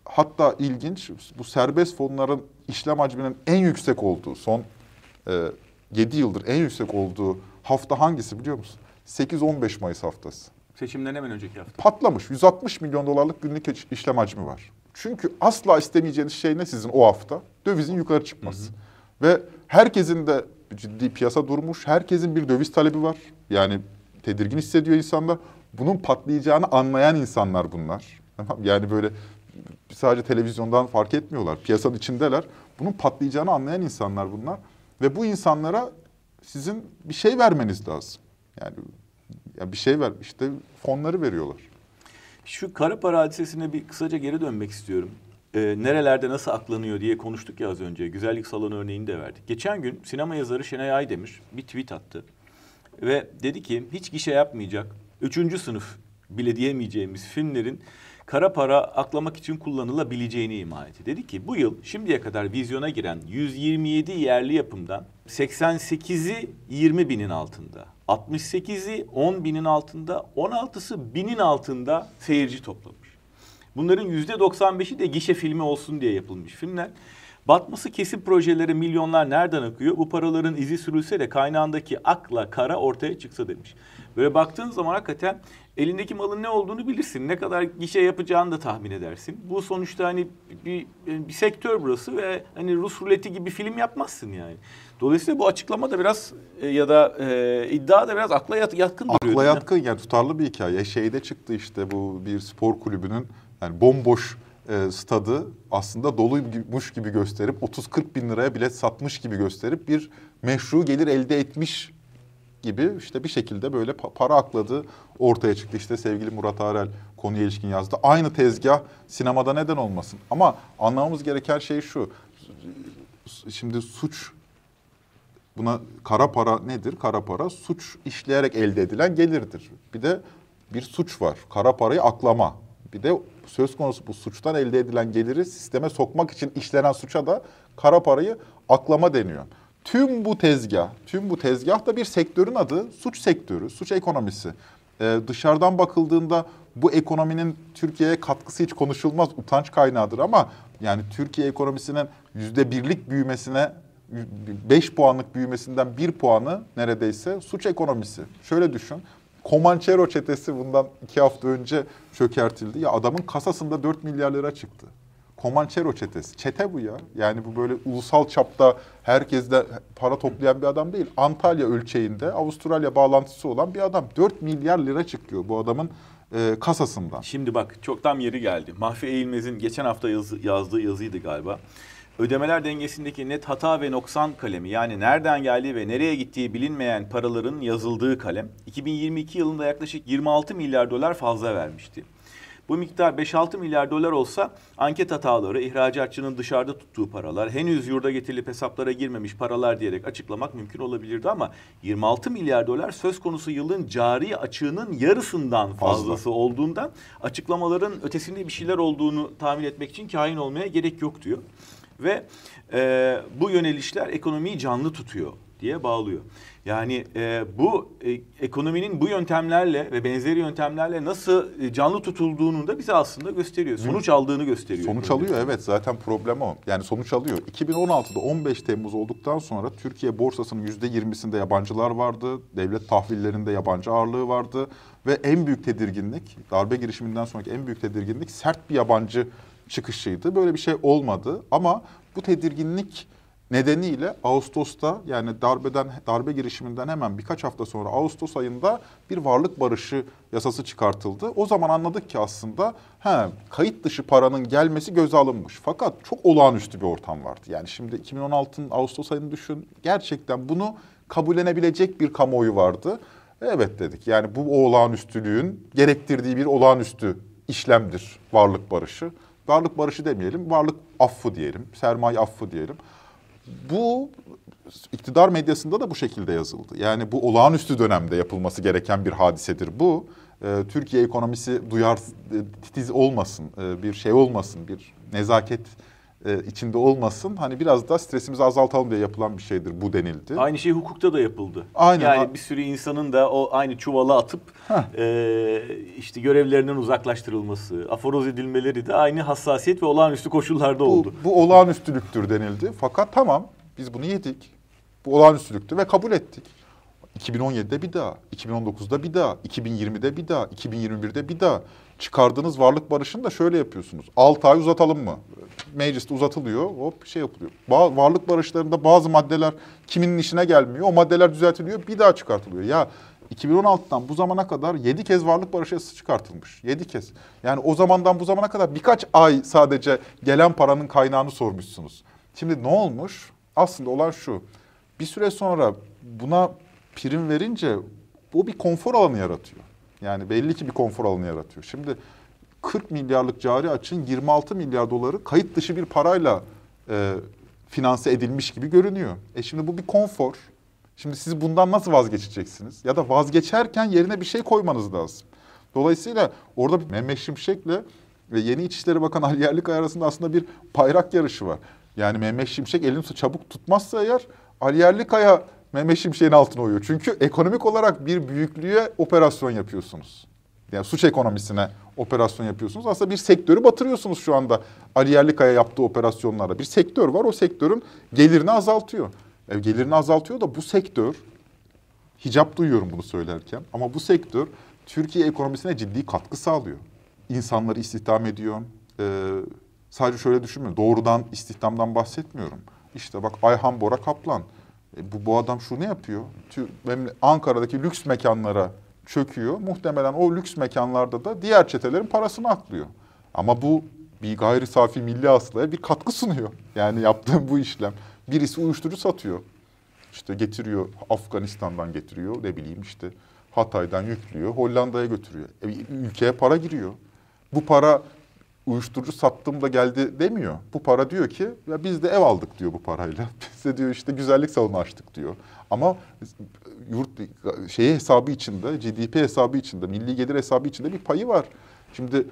Hatta ilginç bu serbest fonların işlem hacminin en yüksek olduğu son e, 7 yıldır en yüksek olduğu hafta hangisi biliyor musun? 8-15 Mayıs haftası. Seçimden hemen önceki hafta. Patlamış. 160 milyon dolarlık günlük işlem hacmi var. Çünkü asla istemeyeceğiniz şey ne sizin o hafta? Dövizin yukarı çıkması. Ve herkesin de ciddi piyasa durmuş. Herkesin bir döviz talebi var. Yani tedirgin hissediyor insanlar. Bunun patlayacağını anlayan insanlar bunlar. Tamam Yani böyle sadece televizyondan fark etmiyorlar. Piyasanın içindeler. Bunun patlayacağını anlayan insanlar bunlar. Ve bu insanlara sizin bir şey vermeniz lazım. Yani ya bir şey ver işte fonları veriyorlar. Şu kara para hadisesine bir kısaca geri dönmek istiyorum. Ee, nerelerde nasıl aklanıyor diye konuştuk ya az önce. Güzellik salonu örneğini de verdik. Geçen gün sinema yazarı Şenay Aydemir bir tweet attı. Ve dedi ki hiç gişe yapmayacak, üçüncü sınıf bile diyemeyeceğimiz filmlerin kara para aklamak için kullanılabileceğini ima etti. Dedi ki bu yıl şimdiye kadar vizyona giren 127 yerli yapımdan 88'i 20 binin altında. 68'i 10 binin altında, 16'sı binin altında seyirci toplamış. Bunların %95'i de gişe filmi olsun diye yapılmış filmler. Batması kesin projelere milyonlar nereden akıyor? Bu paraların izi sürülse de kaynağındaki akla kara ortaya çıksa demiş. Böyle baktığın zaman hakikaten elindeki malın ne olduğunu bilirsin. Ne kadar gişe yapacağını da tahmin edersin. Bu sonuçta hani bir, bir sektör burası ve hani Rus ruleti gibi film yapmazsın yani. Dolayısıyla bu açıklama da biraz e, ya da e, iddia da biraz akla yat, yatkın duruyor. Akla yatkın yani tutarlı bir hikaye. Şeyde çıktı işte bu bir spor kulübünün yani bomboş e, stadı aslında doluymuş gibi gösterip 30-40 bin liraya bilet satmış gibi gösterip bir meşru gelir elde etmiş gibi işte bir şekilde böyle para akladı ortaya çıktı. İşte sevgili Murat Arel konuya ilişkin yazdı. Aynı tezgah sinemada neden olmasın? Ama anlamamız gereken şey şu. Şimdi suç buna kara para nedir? Kara para suç işleyerek elde edilen gelirdir. Bir de bir suç var. Kara parayı aklama. Bir de söz konusu bu suçtan elde edilen geliri sisteme sokmak için işlenen suça da kara parayı aklama deniyor. Tüm bu tezgah, tüm bu tezgah da bir sektörün adı suç sektörü, suç ekonomisi. Ee, dışarıdan bakıldığında bu ekonominin Türkiye'ye katkısı hiç konuşulmaz, utanç kaynağıdır ama yani Türkiye ekonomisinin yüzde birlik büyümesine 5 puanlık büyümesinden 1 puanı neredeyse suç ekonomisi. Şöyle düşün. Comanchero çetesi bundan iki hafta önce çökertildi. Ya adamın kasasında 4 milyar lira çıktı. Comanchero çetesi. Çete bu ya. Yani bu böyle ulusal çapta herkeste para toplayan bir adam değil. Antalya ölçeğinde Avustralya bağlantısı olan bir adam. 4 milyar lira çıkıyor bu adamın e, kasasından. Şimdi bak çok tam yeri geldi. Mahfi Eğilmez'in geçen hafta yazı, yazdığı yazıydı galiba ödemeler dengesindeki net hata ve noksan kalemi yani nereden geldiği ve nereye gittiği bilinmeyen paraların yazıldığı kalem 2022 yılında yaklaşık 26 milyar dolar fazla vermişti. Bu miktar 5-6 milyar dolar olsa anket hataları, ihracatçının dışarıda tuttuğu paralar, henüz yurda getirilip hesaplara girmemiş paralar diyerek açıklamak mümkün olabilirdi ama 26 milyar dolar söz konusu yılın cari açığının yarısından fazlası Fazla. olduğundan açıklamaların ötesinde bir şeyler olduğunu tahmin etmek için kain olmaya gerek yok diyor ve e, bu yönelişler ekonomiyi canlı tutuyor diye bağlıyor. Yani e, bu e, ekonominin bu yöntemlerle ve benzeri yöntemlerle nasıl e, canlı tutulduğunu da bize aslında gösteriyor. Sonuç aldığını gösteriyor. Sonuç alıyor evet zaten problem o. Yani sonuç alıyor. 2016'da 15 Temmuz olduktan sonra Türkiye borsasının %20'sinde yabancılar vardı. Devlet tahvillerinde yabancı ağırlığı vardı. Ve en büyük tedirginlik, darbe girişiminden sonraki en büyük tedirginlik sert bir yabancı çıkışıydı. Böyle bir şey olmadı ama bu tedirginlik nedeniyle Ağustos'ta yani darbeden darbe girişiminden hemen birkaç hafta sonra Ağustos ayında bir varlık barışı yasası çıkartıldı. O zaman anladık ki aslında he, kayıt dışı paranın gelmesi göze alınmış. Fakat çok olağanüstü bir ortam vardı. Yani şimdi 2016'nın Ağustos ayını düşün. Gerçekten bunu kabullenebilecek bir kamuoyu vardı. Evet dedik. Yani bu olağanüstülüğün gerektirdiği bir olağanüstü işlemdir varlık barışı varlık barışı demeyelim, varlık affı diyelim, sermaye affı diyelim. Bu iktidar medyasında da bu şekilde yazıldı. Yani bu olağanüstü dönemde yapılması gereken bir hadisedir bu. Ee, Türkiye ekonomisi duyar, e, titiz olmasın, e, bir şey olmasın, bir nezaket e, içinde olmasın. Hani biraz da stresimizi azaltalım diye yapılan bir şeydir bu denildi. Aynı şey hukukta da yapıldı. Aynen. Yani bir sürü insanın da o aynı çuvala atıp e, işte görevlerinden uzaklaştırılması, aforoz edilmeleri de aynı hassasiyet ve olağanüstü koşullarda bu, oldu. Bu olağanüstülüktür denildi. Fakat tamam biz bunu yedik. Bu olağanüstülüktü ve kabul ettik. 2017'de bir daha, 2019'da bir daha, 2020'de bir daha, 2021'de bir daha. Çıkardığınız varlık barışını da şöyle yapıyorsunuz. 6 ay uzatalım mı? Mecliste uzatılıyor, hop şey yapılıyor. Ba varlık barışlarında bazı maddeler kiminin işine gelmiyor. O maddeler düzeltiliyor, bir daha çıkartılıyor. Ya 2016'dan bu zamana kadar 7 kez varlık barış yasası çıkartılmış. 7 kez. Yani o zamandan bu zamana kadar birkaç ay sadece gelen paranın kaynağını sormuşsunuz. Şimdi ne olmuş? Aslında olan şu. Bir süre sonra buna prim verince bu bir konfor alanı yaratıyor. Yani belli ki bir konfor alanı yaratıyor. Şimdi 40 milyarlık cari açın 26 milyar doları kayıt dışı bir parayla e, finanse edilmiş gibi görünüyor. E şimdi bu bir konfor. Şimdi siz bundan nasıl vazgeçeceksiniz? Ya da vazgeçerken yerine bir şey koymanız lazım. Dolayısıyla orada Mehmet Şimşek'le ve yeni İçişleri Bakanı Ali Yerlikaya arasında aslında bir bayrak yarışı var. Yani Mehmet Şimşek elini çabuk tutmazsa eğer Ali Yerlikaya Mehmet Şimşek'in altına uyuyor. Çünkü ekonomik olarak bir büyüklüğe operasyon yapıyorsunuz. Yani suç ekonomisine operasyon yapıyorsunuz. Aslında bir sektörü batırıyorsunuz şu anda Ali Yerlikaya yaptığı operasyonlara. Bir sektör var o sektörün gelirini azaltıyor. E, gelirini azaltıyor da bu sektör, hicap duyuyorum bunu söylerken ama bu sektör Türkiye ekonomisine ciddi katkı sağlıyor. İnsanları istihdam ediyor. Ee, sadece şöyle düşünmüyorum. Doğrudan istihdamdan bahsetmiyorum. İşte bak Ayhan Bora Kaplan. E, bu, bu adam şu ne yapıyor? Tü- Ankara'daki lüks mekanlara çöküyor. Muhtemelen o lüks mekanlarda da diğer çetelerin parasını aklıyor. Ama bu bir gayri safi milli aslaya bir katkı sunuyor. Yani yaptığım bu işlem. Birisi uyuşturucu satıyor. İşte getiriyor Afganistan'dan getiriyor ne bileyim işte Hatay'dan yüklüyor Hollanda'ya götürüyor. E, ülkeye para giriyor. Bu para uyuşturucu sattığımda geldi demiyor. Bu para diyor ki ya biz de ev aldık diyor bu parayla. *laughs* Biz de diyor işte güzellik salonu açtık diyor. Ama yurt şeyi hesabı içinde, GDP hesabı içinde, milli gelir hesabı içinde bir payı var. Şimdi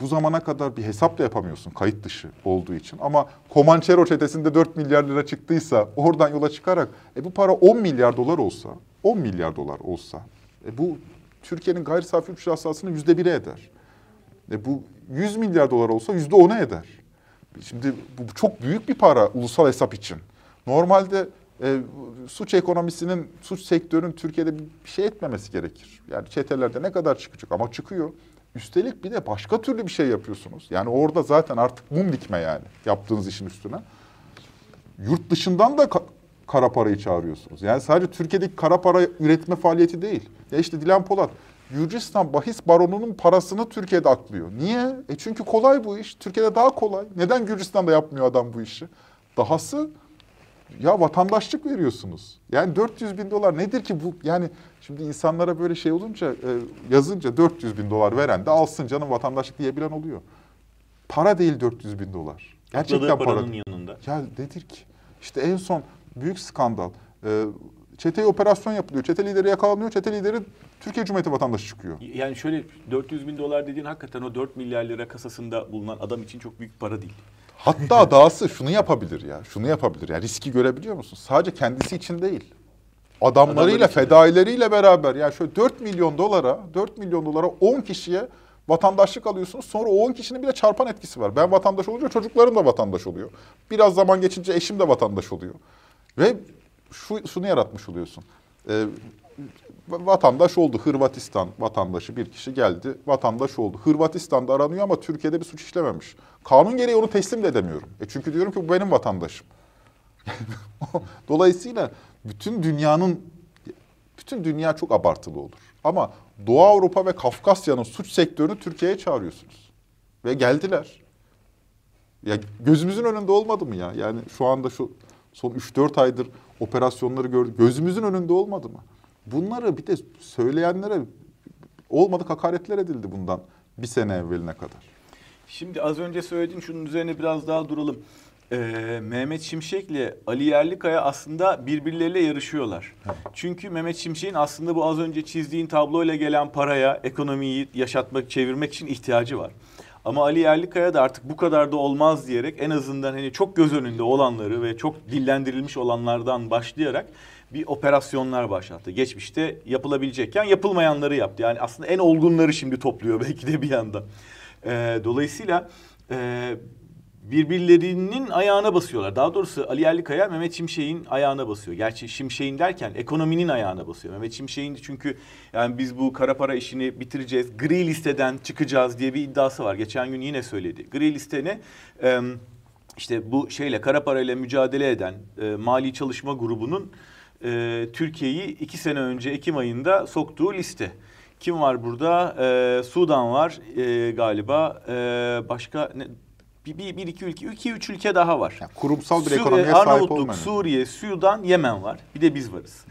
bu zamana kadar bir hesap da yapamıyorsun kayıt dışı olduğu için. Ama Comanchero çetesinde 4 milyar lira çıktıysa oradan yola çıkarak e bu para 10 milyar dolar olsa, 10 milyar dolar olsa e bu Türkiye'nin gayri safi yurt hasılasını yüzde bire eder. E bu 100 milyar dolar olsa yüzde ona eder. Şimdi bu çok büyük bir para ulusal hesap için. Normalde e, suç ekonomisinin, suç sektörünün Türkiye'de bir şey etmemesi gerekir. Yani çetelerde ne kadar çıkacak ama çıkıyor. Üstelik bir de başka türlü bir şey yapıyorsunuz. Yani orada zaten artık mum dikme yani yaptığınız işin üstüne. Yurt dışından da ka- kara parayı çağırıyorsunuz. Yani sadece Türkiye'deki kara para üretme faaliyeti değil. Ya işte Dilan Polat, Gürcistan bahis baronunun parasını Türkiye'de aklıyor. Niye? E çünkü kolay bu iş. Türkiye'de daha kolay. Neden Gürcistan'da yapmıyor adam bu işi? Dahası ya vatandaşlık veriyorsunuz. Yani 400 bin dolar nedir ki bu? Yani şimdi insanlara böyle şey olunca e, yazınca 400 bin dolar veren de alsın canım vatandaşlık diyebilen oluyor. Para değil 400 bin dolar. Gerçekten para. paranın yanında. Ya nedir ki? İşte en son büyük skandal. E, çeteye operasyon yapılıyor. Çete lideri yakalanıyor. Çete lideri Türkiye Cumhuriyeti vatandaşı çıkıyor. Yani şöyle 400 bin dolar dediğin hakikaten o 4 milyar lira kasasında bulunan adam için çok büyük para değil. Hatta *laughs* dahası şunu yapabilir ya. Şunu yapabilir. Ya riski görebiliyor musun? Sadece kendisi için değil. Adamlarıyla, Adamları için. fedaileriyle beraber ya şöyle 4 milyon dolara, 4 milyon dolara 10 kişiye vatandaşlık alıyorsunuz. Sonra o 10 kişinin bir de çarpan etkisi var. Ben vatandaş olunca çocuklarım da vatandaş oluyor. Biraz zaman geçince eşim de vatandaş oluyor. Ve şu şunu yaratmış oluyorsun. Ee, vatandaş oldu. Hırvatistan vatandaşı bir kişi geldi. Vatandaş oldu. Hırvatistan'da aranıyor ama Türkiye'de bir suç işlememiş. Kanun gereği onu teslim de edemiyorum. E çünkü diyorum ki bu benim vatandaşım. *laughs* Dolayısıyla bütün dünyanın bütün dünya çok abartılı olur. Ama Doğu Avrupa ve Kafkasya'nın suç sektörünü Türkiye'ye çağırıyorsunuz. Ve geldiler. Ya gözümüzün önünde olmadı mı ya? Yani şu anda şu son 3-4 aydır operasyonları gördük. Gözümüzün önünde olmadı mı? Bunları bir de söyleyenlere olmadık hakaretler edildi bundan bir sene evveline kadar. Şimdi az önce söylediğim şunun üzerine biraz daha duralım. Ee, Mehmet Şimşek'le Ali Yerlikaya aslında birbirleriyle yarışıyorlar. Çünkü Mehmet Şimşek'in aslında bu az önce çizdiğin tabloyla gelen paraya ekonomiyi yaşatmak, çevirmek için ihtiyacı var. Ama Ali Yerlikaya da artık bu kadar da olmaz diyerek en azından hani çok göz önünde olanları ve çok dillendirilmiş olanlardan başlayarak bir operasyonlar başlattı. Geçmişte yapılabilecekken yapılmayanları yaptı. Yani aslında en olgunları şimdi topluyor *laughs* belki de bir yandan. Ee, dolayısıyla e, birbirlerinin ayağına basıyorlar. Daha doğrusu Ali Yerlikaya Mehmet Şimşek'in ayağına basıyor. Gerçi Şimşek'in derken ekonominin ayağına basıyor. Mehmet Şimşek'in çünkü yani biz bu kara para işini bitireceğiz. Gri listeden çıkacağız diye bir iddiası var. Geçen gün yine söyledi. Gri liste ne? Ee, işte bu şeyle kara parayla mücadele eden e, mali çalışma grubunun e, Türkiye'yi iki sene önce Ekim ayında soktuğu liste. Kim var burada? Ee, Sudan var e, galiba. Ee, başka ne, bir, bir, bir iki ülke, iki üç ülke daha var. Yani kurumsal bir Suriye, ekonomiye sahip Arnavutluk, olmayan. Suriye, Sudan, Yemen var. Bir de biz varız.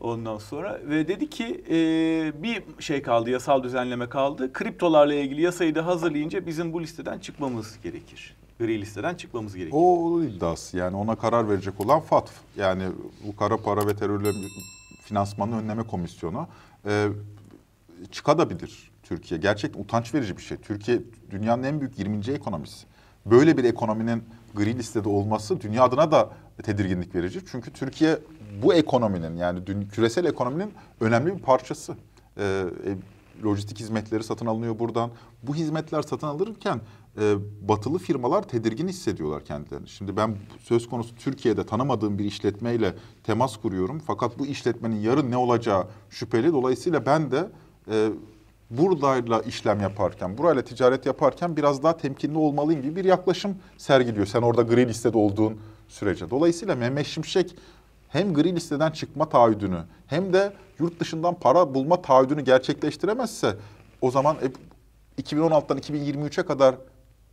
Ondan sonra ve dedi ki e, bir şey kaldı, yasal düzenleme kaldı. Kriptolarla ilgili yasayı da hazırlayınca bizim bu listeden çıkmamız gerekir. Gri listeden çıkmamız gerekir. O iddiası yani ona karar verecek olan FATF. Yani bu kara para ve terörle finansmanı önleme komisyonu e, çıkabilir Türkiye. Gerçekten utanç verici bir şey. Türkiye dünyanın en büyük 20. ekonomisi. Böyle bir ekonominin gri listede olması dünya adına da tedirginlik verici. Çünkü Türkiye bu ekonominin yani dün, küresel ekonominin önemli bir parçası. E, e, lojistik hizmetleri satın alınıyor buradan. Bu hizmetler satın alırken e, batılı firmalar tedirgin hissediyorlar kendilerini. Şimdi ben söz konusu Türkiye'de tanımadığım bir işletmeyle temas kuruyorum. Fakat bu işletmenin yarın ne olacağı şüpheli. Dolayısıyla ben de e, buradayla işlem yaparken, burayla ticaret yaparken biraz daha temkinli olmalıyım gibi bir yaklaşım sergiliyor. Sen orada gri listede olduğun sürece. Dolayısıyla Mehmet Şimşek hem gri listeden çıkma taahhüdünü hem de yurt dışından para bulma taahhüdünü gerçekleştiremezse o zaman e, 2016'dan 2023'e kadar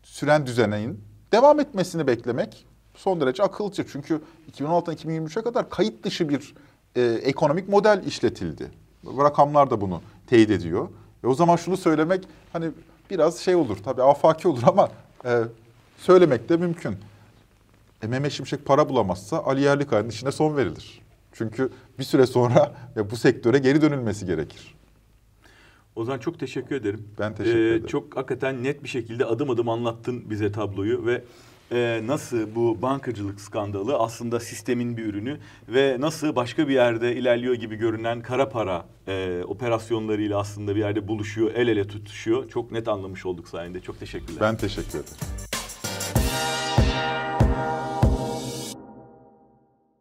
süren düzeneğin devam etmesini beklemek son derece akılcı. Çünkü 2016'dan 2023'e kadar kayıt dışı bir e, ekonomik model işletildi. Rakamlar da bunu teyit ediyor. E o zaman şunu söylemek hani biraz şey olur tabii afaki olur ama e, söylemek de mümkün. E, Mehmet Şimşek para bulamazsa Ali Yerlikaya'nın işine son verilir. Çünkü bir süre sonra e, bu sektöre geri dönülmesi gerekir. O zaman çok teşekkür ederim. Ben teşekkür ederim. Çok hakikaten net bir şekilde adım adım anlattın bize tabloyu ve e, nasıl bu bankacılık skandalı aslında sistemin bir ürünü ve nasıl başka bir yerde ilerliyor gibi görünen kara para e, operasyonlarıyla aslında bir yerde buluşuyor, el ele tutuşuyor. Çok net anlamış olduk sayende. Çok teşekkürler. Ben teşekkür ederim.